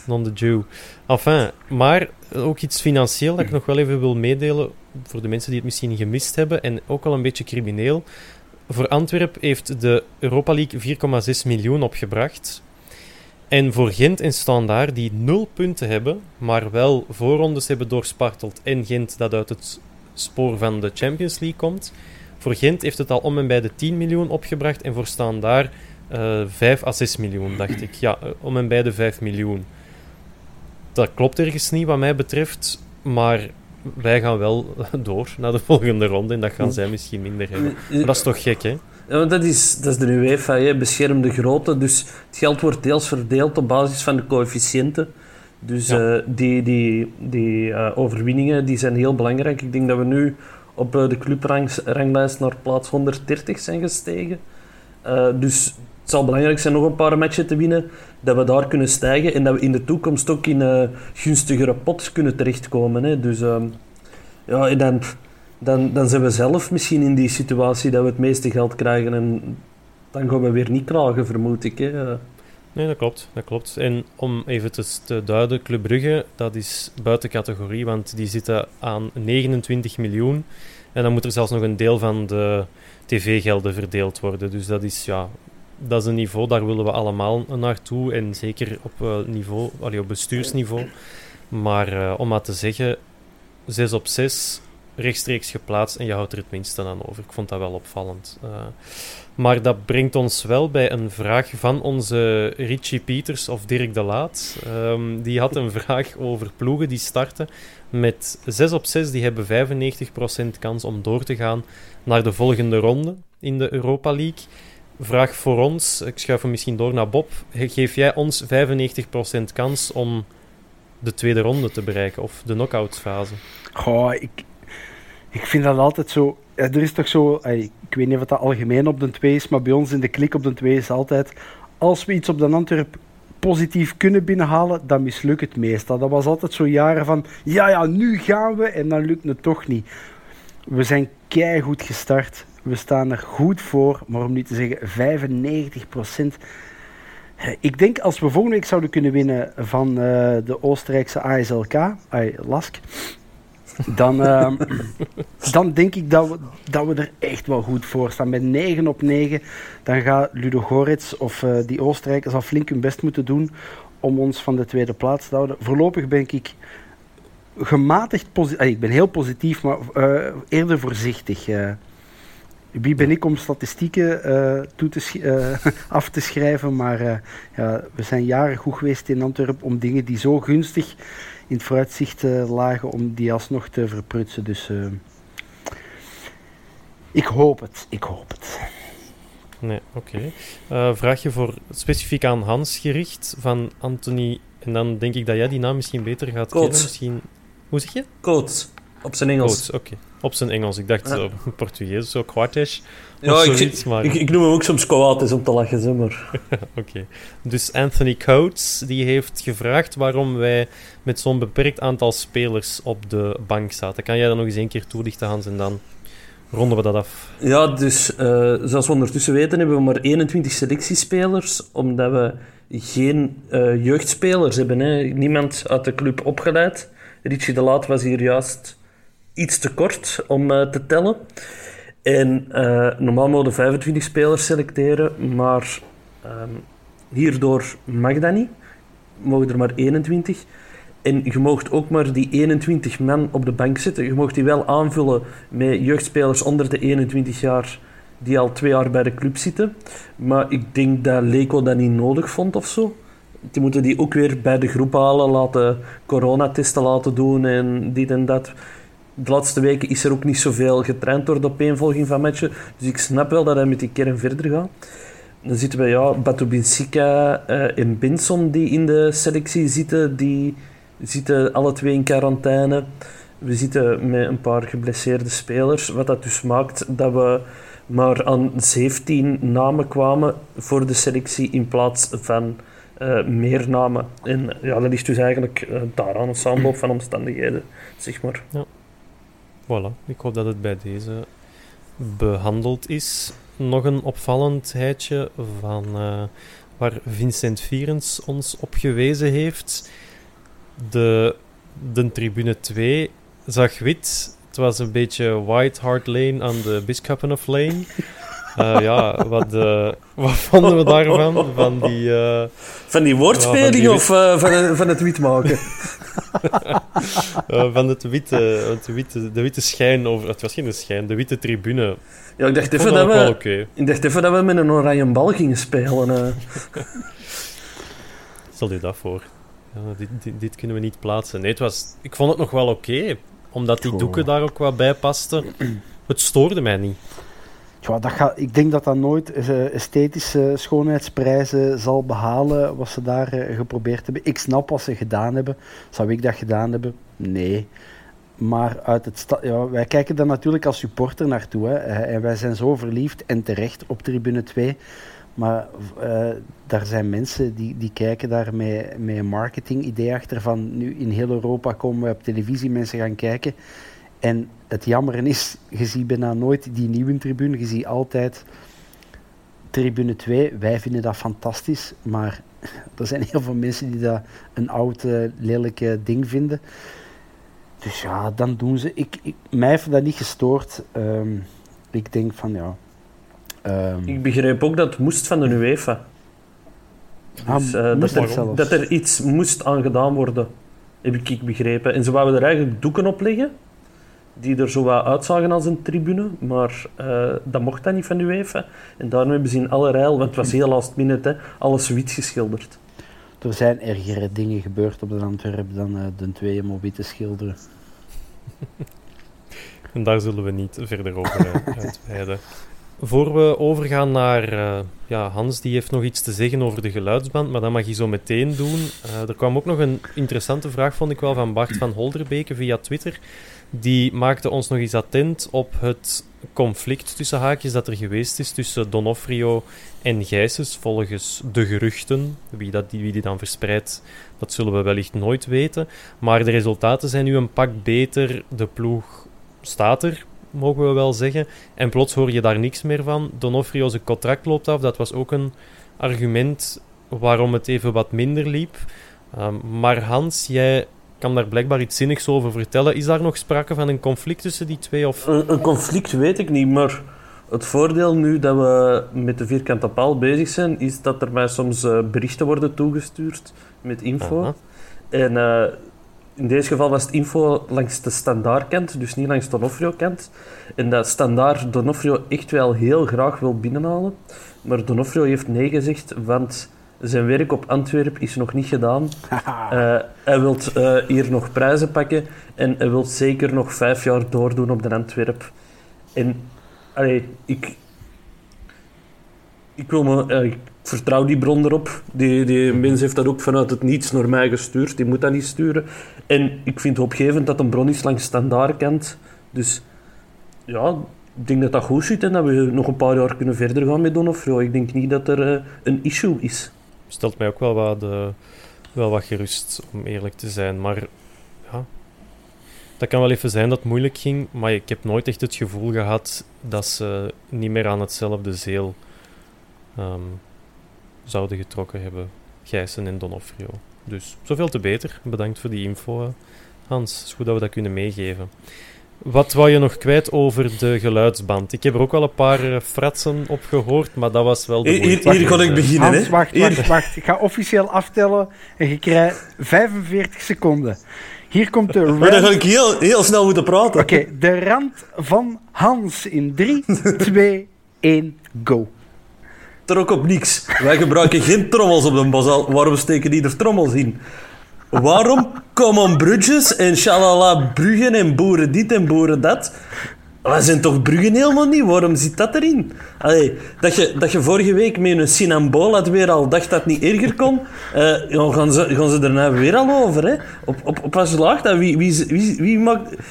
Non the Jew. Enfin, maar ook iets financieel dat ik nog wel even wil meedelen voor de mensen die het misschien gemist hebben en ook al een beetje crimineel. Voor Antwerp heeft de Europa League 4,6 miljoen opgebracht. En voor Gent en Standaard, die nul punten hebben, maar wel voorrondes hebben doorsparteld en Gent dat uit het spoor van de Champions League komt, voor Gent heeft het al om en bij de 10 miljoen opgebracht en voor Standaard eh 5 à 6 miljoen, dacht ik. Ja, eh, om en bij de 5 miljoen. Dat klopt ergens niet wat mij betreft, maar wij gaan wel door naar de volgende ronde en dat gaan zij misschien minder hebben. Maar dat is toch gek, hè? Ja, want dat is, dat is de UEFA, hè, beschermde grootte. Dus het geld wordt deels verdeeld op basis van de coëfficiënten. Dus Ja. eh, die, die, die eh, overwinningen die zijn heel belangrijk. Ik denk dat we nu op eh, de clubranglijst naar plaats 130 zijn gestegen. Dus het zal belangrijk zijn nog een paar matchen te winnen, dat we daar kunnen stijgen en dat we in de toekomst ook in een gunstigere pot kunnen terechtkomen. Hè. Dus ehm, ja, en dan, dan, dan zijn we zelf misschien in die situatie dat we het meeste geld krijgen en dan gaan we weer niet klagen, vermoed ik. Hè. Eh, Nee, dat klopt, dat klopt. En om even te, te duiden, Club Brugge, dat is buiten categorie, want die zitten aan 29 miljoen. En dan moet er zelfs nog een deel van de tv-gelden verdeeld worden. Dus dat is, ja, dat is een niveau, daar willen we allemaal naartoe. En zeker op, eh, niveau, allee, op bestuursniveau. Maar eh, om maar te zeggen, 6 op 6, rechtstreeks geplaatst en je houdt er het minste aan over. Ik vond dat wel opvallend. Eh, maar dat brengt ons wel bij een vraag van onze Richie Pieters of Dirk de Laat. Ehm, die had een vraag over ploegen die starten met 6 op 6. Die hebben 95% kans om door te gaan naar de volgende ronde in de Europa League. Vraag voor ons, ik schuif hem misschien door naar Bob. Geef jij ons 95% kans om de tweede ronde te bereiken of de knock-out fase? Goh, ik, ik vind dat altijd zo. Er is toch zo. Ik weet niet of dat algemeen op de 2 is, maar bij ons in de klik op de 2 is altijd. Als we iets op de Antwerp positief kunnen binnenhalen, dan mislukt het meestal. Dat was altijd zo jaren van. Ja, ja, nu gaan we en dan lukt het toch niet. We zijn keigoed gestart. We staan er goed voor, maar om niet te zeggen 95% Ik denk als we volgende week zouden kunnen winnen van eh, de Oostenrijkse ASLK, ay, Lask, dan, ehm, dan denk ik dat we, dat we er echt wel goed voor staan. Met 9 op 9, dan gaat Ludo Goretz of eh, die Oostenrijkers al flink hun best moeten doen om ons van de tweede plaats te houden. Voorlopig ben ik gematigd positief. Ik ben heel positief, maar eh, eerder voorzichtig. Wie ben ik om statistieken eh, toe te eh, af te schrijven? Maar eh, ja, we zijn jaren goed geweest in Antwerpen om dingen die zo gunstig in het vooruitzicht lagen, om die alsnog te verprutsen. Dus eh, ik hoop het, ik hoop het. Nee, oké. Eh, vraagje voor specifiek aan Hans gericht van Anthony. En dan denk ik dat jij die naam misschien beter gaat kennen. Misschien... Hoe zeg je? Coates, op zijn Engels. Coates, oké. Op zijn Engels. Ik dacht Ja. zo Portugees, zo Quartes. Ja, ik, maar... ik, ik noem hem ook soms Coates om te lachen, zeg maar. Oké. Dus Anthony Coates die heeft gevraagd waarom wij met zo'n beperkt aantal spelers op de bank zaten. Kan jij dat nog eens een keer toelichten, Hans? En dan ronden we dat af. Ja, dus eh, zoals we ondertussen weten hebben we maar 21 selectiespelers, omdat we geen eh, jeugdspelers hebben. Hè. Niemand uit de club opgeleid. Richie de Laat was hier juist iets te kort om eh, te tellen. En eh, normaal mogen we 25 spelers selecteren, maar ehm, hierdoor mag dat niet. Mogen er maar 21. En je moogt ook maar die 21 man op de bank zetten. Je moogt die wel aanvullen met jeugdspelers onder de 21 jaar die al twee jaar bij de club zitten. Maar ik denk dat Leco dat niet nodig vond of zo. Die moeten die ook weer bij de groep halen, laten coronatesten laten doen en dit en dat. De laatste weken is er ook niet zoveel getraind door de opeenvolging van matchen. Dus ik snap wel dat hij met die kern verder gaat. Dan zitten we, ja, Batu Binsika eh, en Benson die in de selectie zitten. Die zitten alle twee in quarantaine. we zitten met een paar geblesseerde spelers, wat dat dus maakt dat we maar aan 17 namen kwamen voor de selectie in plaats van eh, meer namen. En ja, dat is dus eigenlijk uh, daaraan een samenloop van omstandigheden, zeg maar. Ja. Voilà, ik hoop dat het bij deze behandeld is. Nog een opvallendheidje van uh, waar Vincent Vierens ons op gewezen heeft. De, de tribune 2 zag wit. Het was een beetje White Hart Lane aan de Biscuppen of Lane. Uh, ja, wat, uh, wat vonden we daarvan? Van die, uh, van die woordspeling die of van, van het wit maken? van het witte, het witte, de witte schijn over... Het was geen schijn, de witte tribune. Ja, ik dacht, even dat, we, okay. ik dacht even dat we met een oranje bal gingen spelen. Stel je dat voor. Ja, dit, dit, dit, kunnen we niet plaatsen. Nee, het was, ik vond het nog wel oké. Okay, omdat die doeken daar ook wat bij pasten. Het stoorde mij niet. Ja, dat gaat, ik denk dat dat nooit uh, esthetische schoonheidsprijzen zal behalen wat ze daar uh, geprobeerd hebben. Ik snap wat ze gedaan hebben. Zou ik dat gedaan hebben? Nee. Maar uit het ja, wij kijken daar natuurlijk als supporter naartoe. Hè, en wij zijn zo verliefd en terecht op tribune 2. Maar daar zijn mensen die, die kijken daar met, met een marketing-idee achter van nu in heel Europa komen we op televisie mensen gaan kijken. En het jammer is, je ziet bijna nooit die nieuwe tribune. Je ziet altijd tribune 2. Wij vinden dat fantastisch, maar er zijn heel veel mensen die dat een oud, uh, lelijk ding vinden. Dus ja, dan doen ze. Ik, ik, mij heeft dat niet gestoord. Um, ik denk van ja. Um, ik begreep ook dat het moest van de UEFA. Ah, dus, uh, dat, er, dat, er, iets moest aan gedaan worden, heb ik begrepen. En ze wouden er eigenlijk doeken op leggen, die er zo wat uitzagen als een tribune, maar uh, dat mocht dan niet van UEFA. En daarom hebben ze in alle rijl, want het was heel last minute, hè, alles wit geschilderd. Er zijn ergere dingen gebeurd op de Antwerpen dan uh, de twee om wit te schilderen. en daar zullen we niet verder over uitweiden. Voor we overgaan naar uh, ja, Hans, die heeft nog iets te zeggen over de geluidsband, maar dat mag je zo meteen doen. Uh, er kwam ook nog een interessante vraag, vond ik wel, van Bart van Holderbeke via Twitter. Die maakte ons nog eens attent op het conflict tussen haakjes dat er geweest is tussen Donofrio en Gijsens, volgens de geruchten. Wie, dat, wie die dan verspreidt, dat zullen we wellicht nooit weten. Maar de resultaten zijn nu een pak beter. De ploeg staat er, mogen we wel zeggen. En plots hoor je daar niks meer van. Donofrio zijn contract loopt af. Dat was ook een argument waarom het even wat minder liep. Um, maar Hans, jij kan daar blijkbaar iets zinnigs over vertellen. Is daar nog sprake van een conflict tussen die twee? Of? Een, een conflict weet ik niet, maar het voordeel nu dat we met de vierkante paal bezig zijn, is dat er mij soms uh, berichten worden toegestuurd met info. En uh, in deze geval was het info langs de standaardkant, dus niet langs de Donofrio-kant. En dat standaard Donofrio echt wel heel graag wil binnenhalen. Maar Donofrio heeft nee gezegd, want zijn werk op Antwerpen is nog niet gedaan. uh, hij wil uh, hier nog prijzen pakken en hij wil zeker nog vijf jaar doordoen op de Antwerp. En allee, ik, ik, wil me, uh, ik vertrouw die bron erop. Die, die mens heeft dat ook vanuit het niets naar mij gestuurd. Die moet dat niet sturen. En ik vind het opgevend dat een bron is langs standaardkant. Dus ja, ik denk dat dat goed zit en dat we nog een paar jaar kunnen verder gaan met Donofrio. Ik denk niet dat er een issue is stelt mij ook wel wat, uh, wel wat gerust, om eerlijk te zijn. Maar ja, dat kan wel even zijn dat het moeilijk ging, maar ik heb nooit echt het gevoel gehad dat ze niet meer aan hetzelfde zeel um, zouden getrokken hebben, Gijssen en Donofrio. Dus zoveel te beter. Bedankt voor die info, Hans. Het is goed dat we dat kunnen meegeven. Wat wou je nog kwijt over de geluidsband? Ik heb er ook wel een paar uh, fratsen op gehoord, maar dat was wel de Hier, hier kon ik beginnen, Hans, wacht, wacht, wacht. Ik ga officieel aftellen en je krijgt 45 seconden. Hier komt de rand... Maar dan ga ik heel, heel snel moeten praten. Oké, okay, de rand van Hans in 3, 2, 1, go. Trok op niks. Wij gebruiken geen trommels op de bazal. Waarom steken die er trommels in? Waarom Common Bridges en Shalala Bruggen en boeren dit en boeren dat Maar zijn toch Bruggen helemaal niet? Waarom zit dat erin? Dat, je, dat je vorige week met een Sinambol weer al dacht dat het niet erger kon, eh, gaan, ze, gaan ze nou weer al over. Hè? Op, op, op dat? Wie, wie, wie,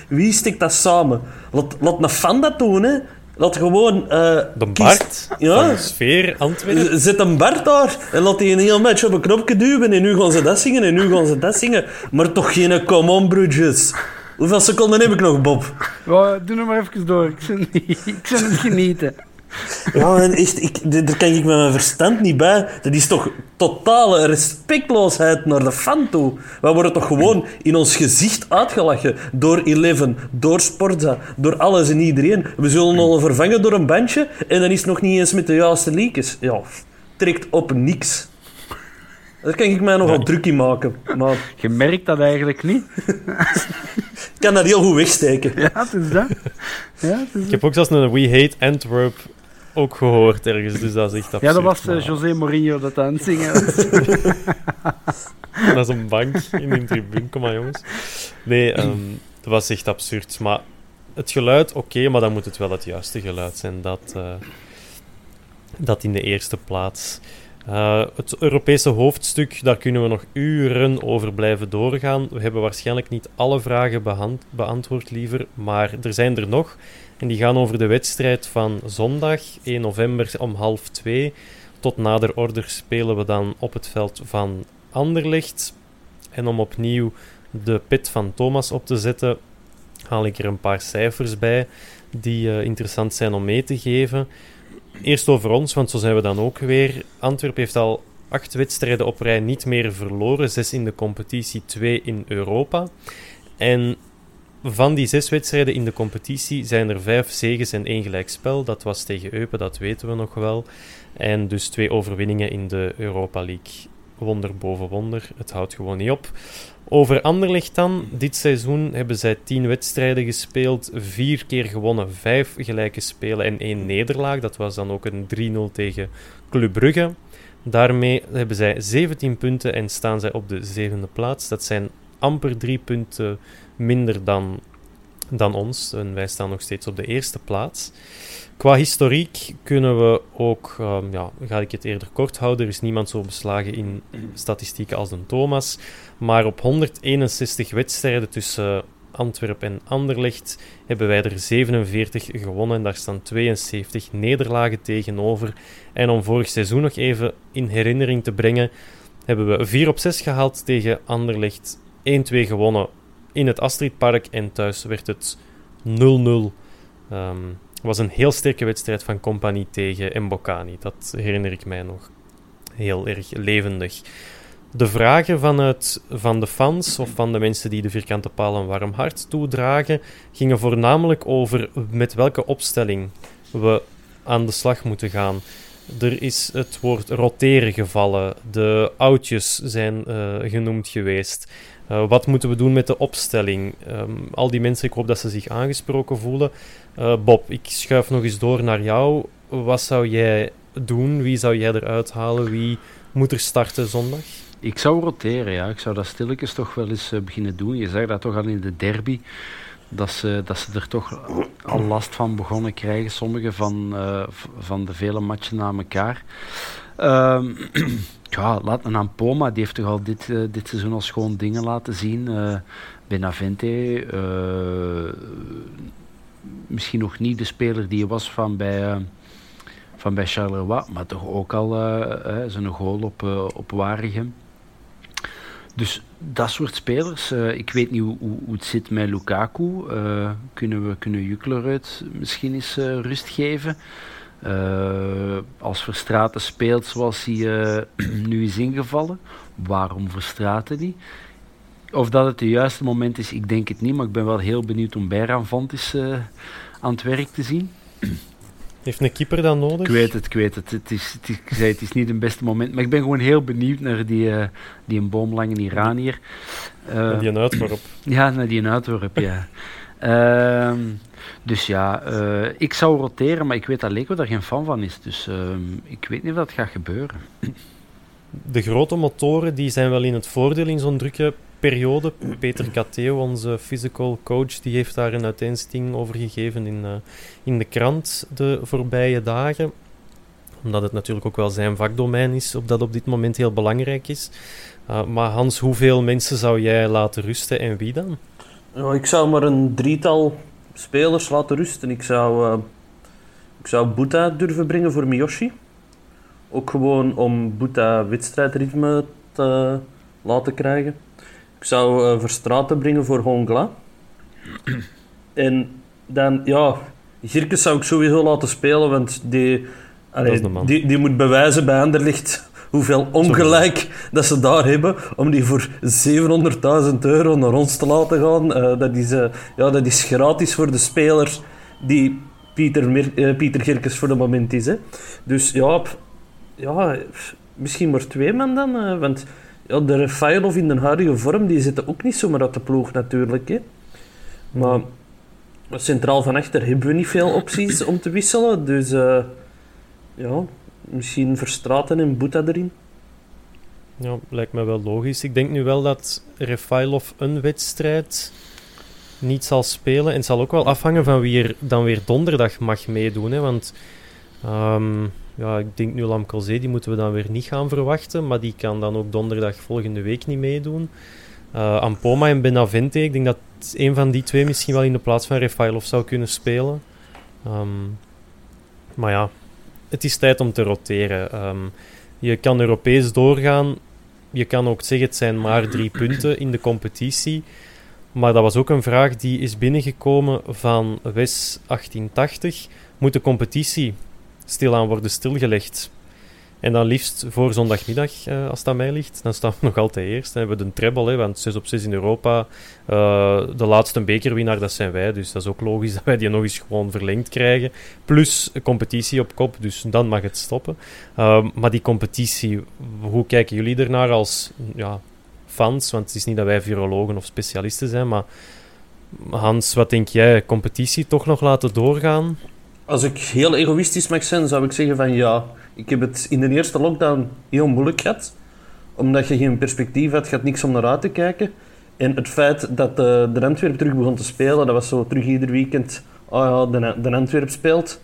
wie, dat samen? Laat, laat een fan dat doen, hè? Laat gewoon... eh, De Bart Ja. van Sfeer Antwerpen. Z- Zet een Bart daar en laat die een heel match op een knopje duwen en nu gaan ze dat zingen en nu gaan ze dat zingen. Maar toch geen come on, broedjes. Hoeveel seconden heb ik nog, Bob? Ja, doe nog maar even door. Ik niet, ik het genieten. Ja, en echt, ik, daar kan ik met mijn verstand niet bij. Dat is toch totale respectloosheid naar de fan toe. Wij worden toch gewoon in ons gezicht uitgelachen door Eleven, door Sportza, door alles en iedereen. We zullen al vervangen door een bandje en dan is het nog niet eens met de juiste leakers. Ja, trekt op niks. Daar kan ik mij nogal druk in maken. Maar Je merkt dat eigenlijk niet. ik kan dat heel goed wegsteken. Ja, het is dat. Ja, het is Ik heb ook zelfs een We Hate Antwerp ook gehoord ergens, dus dat is echt absurd. Ja, dat was eh, José Mourinho dat aan het zingen was. Dat is een bank in de tribune. Kom maar, jongens. Nee, ehm, dat was echt absurd. Maar het geluid, oké, maar dan moet het wel het juiste geluid zijn. Dat, eh, dat in de eerste plaats. Eh, het Europese hoofdstuk, daar kunnen we nog uren over blijven doorgaan. We hebben waarschijnlijk niet alle vragen beantwoord, liever, maar er zijn er nog. En die gaan over de wedstrijd van zondag, 1 november om half twee. Tot nader order spelen we dan op het veld van Anderlecht. En om opnieuw de pit van Thomas op te zetten, haal ik er een paar cijfers bij die eh, interessant zijn om mee te geven. Eerst over ons, want zo zijn we dan ook weer. Antwerpen heeft al acht wedstrijden op rij niet meer verloren. Zes in de competitie, twee in Europa. En van die zes wedstrijden in de competitie zijn er vijf zegens en één gelijkspel. Dat was tegen Eupen, dat weten we nog wel. En dus twee overwinningen in de Europa League. Wonder boven wonder, het houdt gewoon niet op. Over Anderlecht dan. Dit seizoen hebben zij tien wedstrijden gespeeld, vier keer gewonnen, vijf gelijke spelen en één nederlaag. Dat was dan ook een 3-0 tegen Club Brugge. Daarmee hebben zij 17 punten en staan zij op de zevende plaats. Dat zijn amper drie punten minder dan, dan ons. En wij staan nog steeds op de eerste plaats. Qua historiek kunnen we ook, ehm, ja, ga ik het eerder kort houden. Er is niemand zo beslagen in statistieken als de Thomas. Maar op 161 wedstrijden tussen Antwerpen en Anderlecht hebben wij er 47 gewonnen. En daar staan 72 nederlagen tegenover. En om vorig seizoen nog even in herinnering te brengen, hebben we 4 op 6 gehaald tegen Anderlecht. 1-2 gewonnen in het Astridpark en thuis werd het 0-0. Ehm, Het was een heel sterke wedstrijd van Compagnie tegen Mbokani. Dat herinner ik mij nog heel erg levendig. De vragen vanuit, van de fans of van de mensen die de vierkante paal een warm hart toedragen, gingen voornamelijk over met welke opstelling we aan de slag moeten gaan. Er is het woord roteren gevallen. De oudjes zijn eh, genoemd geweest. Uh, wat moeten we doen met de opstelling? Um, al die mensen, ik hoop dat ze zich aangesproken voelen. Uh, Bob, ik schuif nog eens door naar jou. Wat zou jij doen? Wie zou jij eruit halen? Wie moet er starten zondag? Ik zou roteren, ja. Ik zou dat stilletjes toch wel eens uh, beginnen doen. Je zag dat toch al in de derby. Dat ze, dat ze er toch al last van begonnen krijgen. Sommige van, van de vele matchen na elkaar. Uh, ja, laat een Poma, die heeft toch al dit, uh, dit seizoen al schoon dingen laten zien. Uh, Benavente, misschien nog niet de speler die hij was van bij, van bij Charleroi, maar toch ook al zijn goal op, op Waregem. Dus dat soort spelers. Ik weet niet hoe, hoe, het zit met Lukaku. Kunnen we kunnen Jukleruit misschien eens rust geven? Als Verstraten speelt zoals hij nu is ingevallen, waarom Verstraten die? Of dat het de juiste moment is, ik denk het niet. Maar ik ben wel heel benieuwd om Bijran Vantis aan het werk te zien. Heeft een keeper dan nodig? Ik weet het, ik weet het. Het is, het is, ik zei, het is niet het beste moment. Maar ik ben gewoon heel benieuwd naar die, uh, die een boomlange Iranier. Uh, die een uitworp. Ja, naar die een uitworp, ja. dus ja, uh, ik zou roteren, maar ik weet dat Leko daar geen fan van is. Dus ik weet niet of dat gaat gebeuren. De grote motoren die zijn wel in het voordeel in zo'n drukke periode. Peter Cateo, onze physical coach, die heeft daar een uiteenzetting over gegeven in, uh, in de krant de voorbije dagen. Omdat het natuurlijk ook wel zijn vakdomein is, op dat op dit moment heel belangrijk is. Uh, maar Hans, hoeveel mensen zou jij laten rusten en wie dan? Ja, ik zou maar een drietal spelers laten rusten. Ik zou, uh, ik zou Boeta durven brengen voor Miyoshi. Ook gewoon om Boeta wedstrijdritme te laten krijgen. Ik zou uh, Verstraten brengen voor Hongla. en dan, ja, Girkes zou ik sowieso laten spelen, want die, allee, die, die moet bewijzen bij Anderlicht hoeveel ongelijk dat ze daar hebben om die voor 700.000 euro naar ons te laten gaan. Uh, dat, is, uh, ja, dat is gratis voor de speler die Pieter, Mer uh, Pieter Girkes voor het moment is. Hè. Dus ja, ja, misschien maar twee man dan. want ja, de Refailov in de huidige vorm die zitten ook niet zomaar uit de ploeg natuurlijk. Hè. Maar centraal van achter hebben we niet veel opties om te wisselen. Dus ja, misschien Verstraten en Boeta erin. Ja, lijkt me wel logisch. Ik denk nu wel dat Refailov een wedstrijd niet zal spelen. En het zal ook wel afhangen van wie er dan weer donderdag mag meedoen. Hè? Want um, ja, ik denk nu Lamkelzee, die moeten we dan weer niet gaan verwachten. Maar die kan dan ook donderdag volgende week niet meedoen. Uh, Ampoma en Benavente, ik denk dat een van die twee misschien wel in de plaats van Refailov zou kunnen spelen. Um, maar ja, het is tijd om te roteren. Um, je kan Europees doorgaan. Je kan ook zeggen, het zijn maar drie punten in de competitie. Maar dat was ook een vraag die is binnengekomen van WES 1880. Moet de competitie stilaan worden stilgelegd? En dan liefst voor zondagmiddag, uh, als dat mij ligt. Dan staan we nog altijd eerst. Dan hebben we de treble, hè, want 6 op 6 in Europa. Uh, de laatste bekerwinnaar, dat zijn wij. Dus dat is ook logisch dat wij die nog eens gewoon verlengd krijgen. Plus competitie op kop, dus dan mag het stoppen. Uh, maar die competitie, hoe kijken jullie ernaar als ja, fans? Want het is niet dat wij virologen of specialisten zijn, maar Hans, wat denk jij? Competitie toch nog laten doorgaan? Als ik heel egoïstisch mag zijn, zou ik zeggen van ja. Ik heb het in de eerste lockdown heel moeilijk gehad. Omdat je geen perspectief had, je had niks om naar uit te kijken. En het feit dat de, de Antwerp terug begon te spelen, dat was zo terug ieder weekend... Oh ja, de, de Antwerp speelt.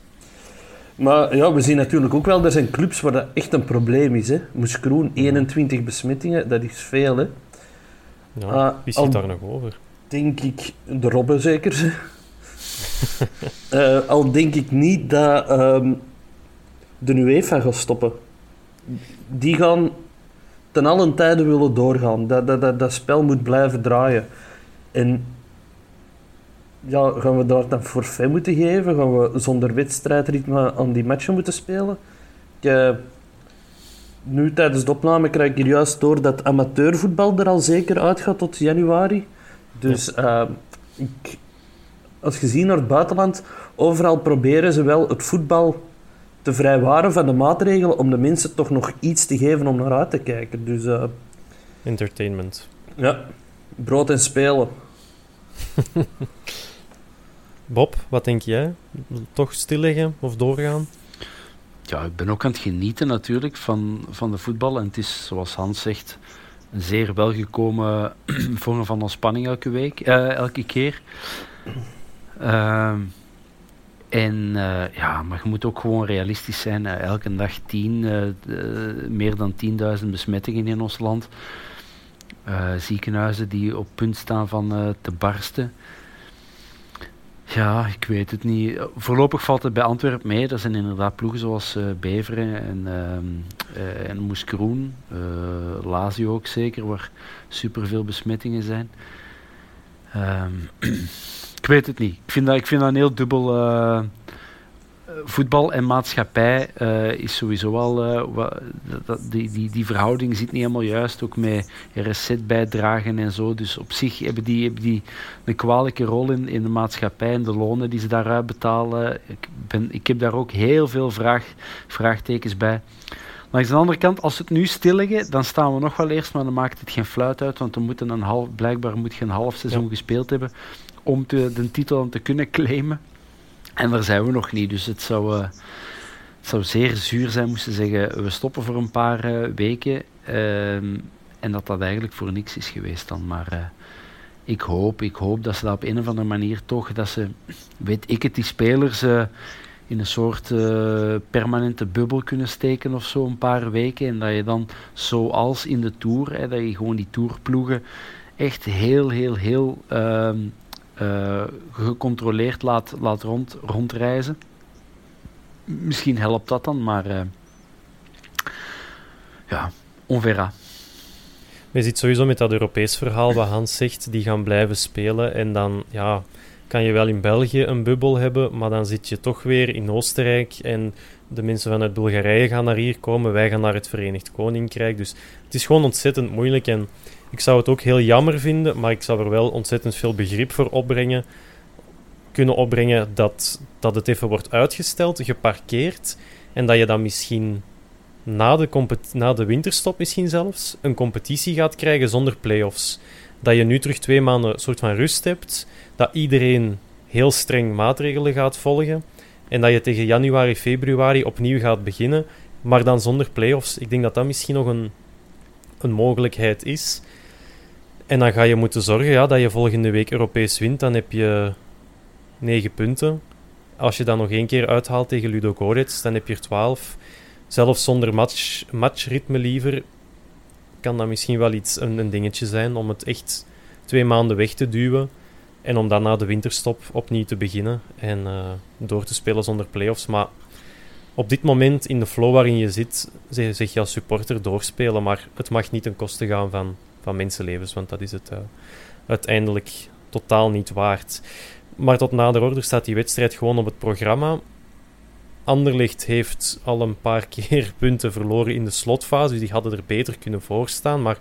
Maar ja, we zien natuurlijk ook wel, er zijn clubs waar dat echt een probleem is. Hè. Moeskroen, 21 besmettingen, dat is veel. Hè. Ja, uh, wie zit daar nog over? Denk ik, de Robben zeker. uh, al denk ik niet dat um, de UEFA gaat stoppen. Die gaan ten allen tijde willen doorgaan. Dat, dat, dat, dat spel moet blijven draaien. En ja, gaan we daar dan forfait moeten geven? Gaan we zonder wedstrijdritme aan die matchen moeten spelen? Ik, nu tijdens de opname krijg ik hier juist door dat amateurvoetbal er al zeker uitgaat tot januari. Dus uh, ik, als je ziet naar het buitenland, overal proberen ze wel het voetbal te vrijwaren van de maatregelen om de mensen toch nog iets te geven om naar uit te kijken. Dus, uh, Entertainment. Ja, brood en spelen. Bob, wat denk jij? Toch stilleggen of doorgaan? Ja, ik ben ook aan het genieten natuurlijk van, van de voetbal. En het is, zoals Hans zegt, een zeer welgekomen vorm van ontspanning elke week, uh, elke keer. Uh, en uh, ja, maar je moet ook gewoon realistisch zijn. Uh, elke dag tien, uh, meer dan 10.000 besmettingen in ons land. ziekenhuizen die op punt staan van te barsten. Ja, ik weet het niet. Voorlopig valt het bij Antwerpen mee. Er zijn inderdaad ploegen zoals Beveren en, uh, en Moeskroen. Lazio ook zeker, waar superveel besmettingen zijn. Um, ik weet het niet. Ik vind dat, ik vind dat een heel dubbel. Uh, voetbal en maatschappij uh, is sowieso wel. Uh, dat, die, die, die verhouding zit niet helemaal juist. Ook met RSZ-bijdragen en zo. Dus op zich hebben die, hebben die een kwalijke rol in, in de maatschappij en de lonen die ze daaruit betalen. Ik, ben, ik heb daar ook heel veel vraag, vraagtekens bij. Langs de andere kant, als we het nu stilleggen, dan staan we nog wel eerst, maar dan maakt het geen fluit uit, want we moeten een half, blijkbaar moet je een half seizoen gespeeld hebben om te, de titel te kunnen claimen. En daar zijn we nog niet, dus het zou, uh, het zou zeer zuur zijn moesten zeggen, we stoppen voor een paar uh, weken. Uh, en dat dat eigenlijk voor niks is geweest dan. Maar eh, ik hoop, ik hoop dat ze dat op een of andere manier toch, dat ze, weet ik het, die spelers eh, in een soort eh, permanente bubbel kunnen steken of zo een paar weken. En dat je dan, zoals in de Tour, hè, dat je gewoon die Tourploegen echt heel, heel, heel ehm, eh, gecontroleerd laat, laat rond, rondreizen. Misschien helpt dat dan, maar eh, ja, on verra. Je ziet sowieso met dat Europees verhaal wat Hans zegt, die gaan blijven spelen. En dan ja, kan je wel in België een bubbel hebben, maar dan zit je toch weer in Oostenrijk. En de mensen vanuit Bulgarije gaan naar hier komen, wij gaan naar het Verenigd Koninkrijk. Dus het is gewoon ontzettend moeilijk. En ik zou het ook heel jammer vinden, maar ik zou er wel ontzettend veel begrip voor opbrengen. Kunnen opbrengen dat, dat het even wordt uitgesteld, geparkeerd. En dat je dan misschien na de, na de winterstop misschien zelfs een competitie gaat krijgen zonder play-offs. Dat je nu terug twee maanden een soort van rust hebt. Dat iedereen heel streng maatregelen gaat volgen. En dat je tegen januari, februari opnieuw gaat beginnen. Maar dan zonder play-offs. Ik denk dat dat misschien nog een, een mogelijkheid is. En dan ga je moeten zorgen ja, dat je volgende week Europees wint. Dan heb je 9 punten. Als je dan nog één keer uithaalt tegen Ludo Goretz, dan heb je er 12. Zelfs zonder match, matchritme liever kan dat misschien wel iets een, een dingetje zijn om het echt twee maanden weg te duwen. En om dan na de winterstop opnieuw te beginnen en uh, door te spelen zonder play-offs. Maar op dit moment in de flow waarin je zit, zeg, je als supporter doorspelen. Maar het mag niet ten koste gaan van, van mensenlevens, want dat is het uh, uiteindelijk totaal niet waard. Maar tot nader order staat die wedstrijd gewoon op het programma. Anderlecht heeft al een paar keer punten verloren in de slotfase, dus die hadden er beter kunnen voorstaan. Maar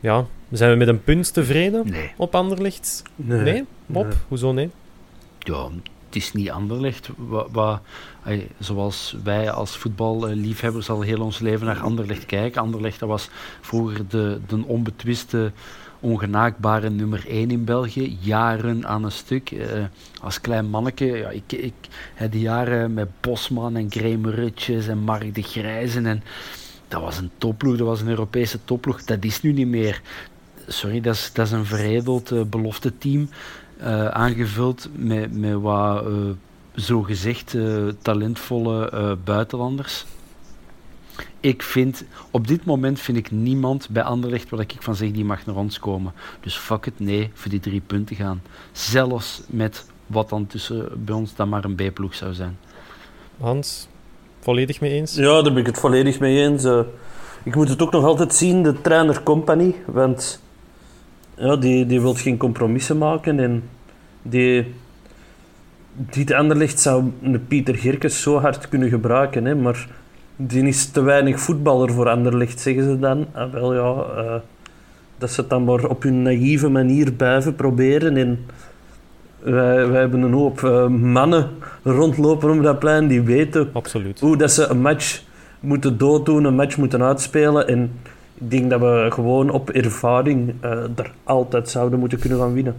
ja, zijn we met een punt tevreden Nee. op Anderlecht? Nee. Nee? Bob? Nee. Hoezo nee? Ja, het is niet Anderlecht. Wa, wa, ey, zoals wij als voetballiefhebbers al heel ons leven naar Anderlecht kijken. Anderlecht dat was vroeger de, de onbetwiste, ongenaakbare nummer 1 in België. Jaren aan een stuk. Eh, als klein manneke, ja, ik, ik, die jaren met Bosman en Graham Rutjes en Mark de Grijzen. En, dat was een topploeg, dat was een Europese topploeg. Dat is nu niet meer. Sorry, dat is, dat is een veredeld uh, belofte team. Uh, aangevuld met, met wat uh, zogezegd uh, talentvolle uh, buitenlanders. Ik vind, op dit moment vind ik niemand bij Anderlecht waar ik van zeg die mag naar ons komen. Dus fuck it, nee, voor die drie punten gaan. Zelfs met wat dan tussen bij ons dan maar een B-ploeg zou zijn. Hans, volledig mee eens? Ja, daar ben ik het volledig mee eens. Uh, ik moet het ook nog altijd zien, de trainer Company, want ja, die, die wil geen compromissen maken en die, die Anderlecht zou een Pieter Gerkes zo hard kunnen gebruiken, hè, maar die is te weinig voetballer voor Anderlecht, zeggen ze dan. Ah, wel ja, uh, dat ze het dan maar op hun naïeve manier blijven proberen en wij, wij hebben een hoop uh, mannen rondlopen op dat plein die weten Absoluut. hoe dat ze een match moeten dooddoen, een match moeten uitspelen. En ik denk dat we gewoon op ervaring uh, er altijd zouden moeten kunnen gaan winnen.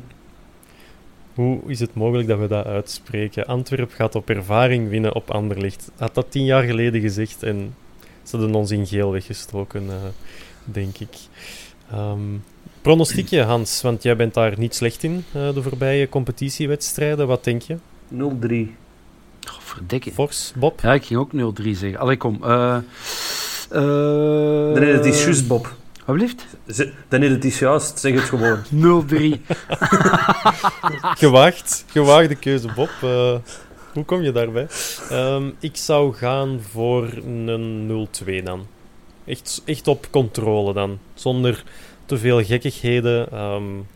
Hoe is het mogelijk dat we dat uitspreken? Antwerp gaat op ervaring winnen op Anderlicht. Had dat tien jaar geleden gezegd en ze hadden ons in geel weggestoken, uh, denk ik. Um, pronostiekje, Hans, want jij bent daar niet slecht in, uh, de voorbije competitiewedstrijden. Wat denk je? 0-3. Oh, verdikke. Fors, Bob? Ja, ik ging ook 0-3 zeggen. Allee, kom. Uh, uh, nee, het is juist, Bob. Wat blijft? Dan is het is juist, zeg het gewoon. 0-3. Gewaagd, gewaagde keuze, Bob. Uh, hoe kom je daarbij? Um, ik zou gaan voor een 0-2 dan. Echt, echt op controle dan. Zonder te veel gekkigheden. Um,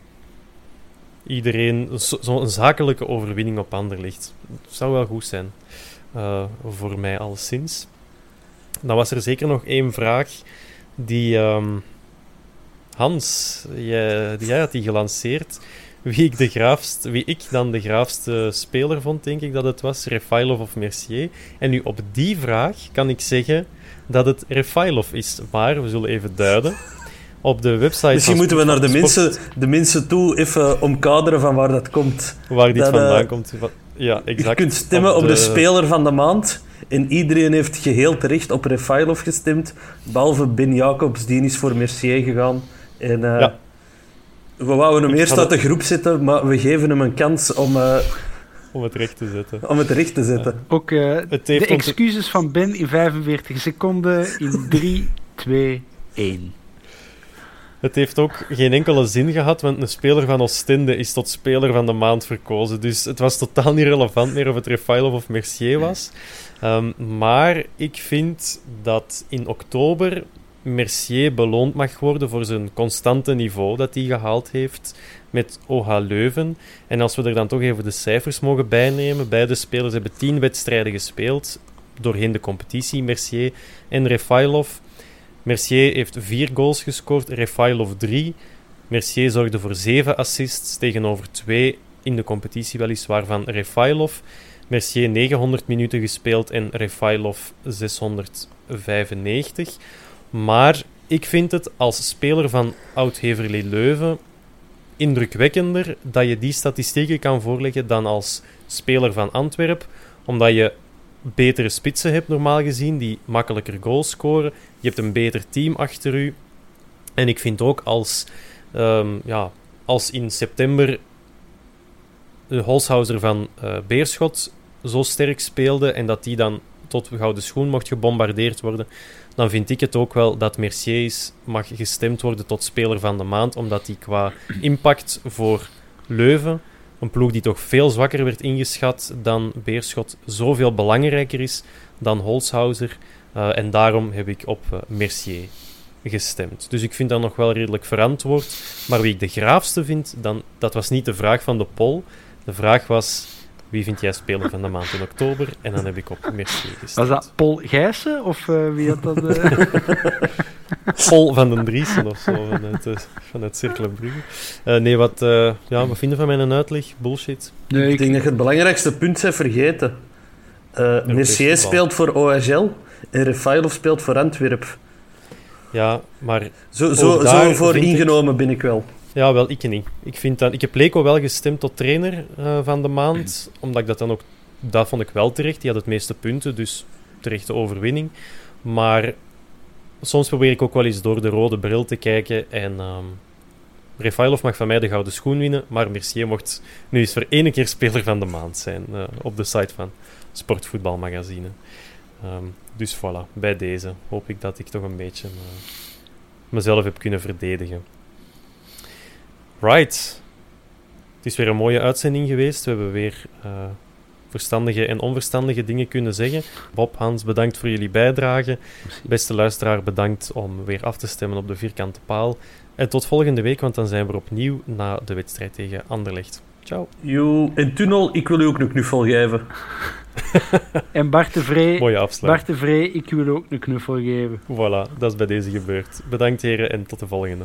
iedereen, zo'n zo zakelijke overwinning op Anderlicht. Zou wel goed zijn. Uh, voor mij alleszins. Dan was er zeker nog één vraag die... Um, Hans, jij, jij had die gelanceerd. Wie ik, de graafst, wie ik dan de graafste speler vond, denk ik dat het was, Refailov of Mercier. En nu op die vraag kan ik zeggen dat het Refailov is. Maar we zullen even duiden. Op de website. Misschien moeten we naar de mensen, de mensen toe even omkaderen van waar dat komt. Waar dit dat, vandaan uh, komt. Ja, exact. Je kunt stemmen op de... op de... speler van de maand. En iedereen heeft geheel terecht op Refailov gestemd, behalve Ben Jacobs, die is voor Mercier gegaan. En eh, Ja. we wouden hem eerst uit de groep zetten, maar we geven hem een kans om, eh, Om het recht te zetten. om het recht te zetten. Ook eh, de excuses van Ben in 45 seconden in 3, 2, 1. Het heeft ook geen enkele zin gehad, want een speler van Oostende is tot speler van de maand verkozen. Dus het was totaal niet relevant meer of het Refailov of Mercier was. Ehm, maar ik vind dat in oktober Mercier beloond mag worden voor zijn constante niveau dat hij gehaald heeft met OH Leuven. En als we er dan toch even de cijfers mogen bijnemen, beide spelers hebben tien wedstrijden gespeeld doorheen de competitie, Mercier en Refailov. Mercier heeft vier goals gescoord, Refailov drie. Mercier zorgde voor zeven assists tegenover twee in de competitie, weliswaar van Refailov. Mercier 900 minuten gespeeld en Refailov 695. Maar ik vind het als speler van Oud-Heverlee Leuven indrukwekkender dat je die statistieken kan voorleggen dan als speler van Antwerp, omdat je betere spitsen hebt normaal gezien, die makkelijker goals scoren. Je hebt een beter team achter u. En ik vind ook als, ehm, ja, als in september de Holshouser van eh, Beerschot zo sterk speelde en dat die dan tot gouden schoen mocht gebombardeerd worden, dan vind ik het ook wel dat Mercier mag gestemd worden tot speler van de maand, omdat hij qua impact voor Leuven, een ploeg die toch veel zwakker werd ingeschat dan Beerschot, zoveel belangrijker is dan Holshouser. Eh, en daarom heb ik op eh, Mercier gestemd. Dus ik vind dat nog wel redelijk verantwoord. Maar wie ik de graafste vind, dan, dat was niet de vraag van de poll. De vraag was, wie vind jij speler van de maand in oktober? En dan heb ik op Mercier gestemd. Was dat Paul Gijssen of eh, wie had dat? eh? Vol van den Driessen of zo, vanuit, uh, vanuit Cirkelenbrugge. Uh, nee, wat, uh, ja, wat vinden van mijn uitleg? Bullshit. nee, Ik denk dat je het belangrijkste punt bent vergeten. Uh, Mercier speelt voor OHL en Refailov speelt voor Antwerp. Ja, maar Zo, zo, daar zo voor ik- ingenomen ben ik wel. Ja, wel, ik niet. Ik, vind dat, ik heb Leko wel gestemd tot trainer eh, van de maand, omdat ik dat dan ook... Dat vond ik wel terecht. Die had het meeste punten, dus terechte overwinning. Maar soms probeer ik ook wel eens door de rode bril te kijken en... Refailov mag van mij de gouden schoen winnen, maar Mercier mocht nu eens voor één keer speler van de maand zijn eh, op de site van Sportvoetbalmagazine. Ehm, dus voilà, bij deze hoop ik dat ik toch een beetje eh, mezelf heb kunnen verdedigen. Right. Het is weer een mooie uitzending geweest. We hebben weer eh, verstandige en onverstandige dingen kunnen zeggen. Bob, Hans, bedankt voor jullie bijdrage. Beste luisteraar, bedankt om weer af te stemmen op de vierkante paal. En tot volgende week, want dan zijn we er opnieuw na de wedstrijd tegen Anderlecht. Ciao. Yo, en Tunnel, ik wil u ook een knuffel geven. En Bart de Vree, Mooie afsluiting. Bart de Vree, ik wil ook een knuffel geven. Voilà, dat is bij deze gebeurd. Bedankt heren en tot de volgende.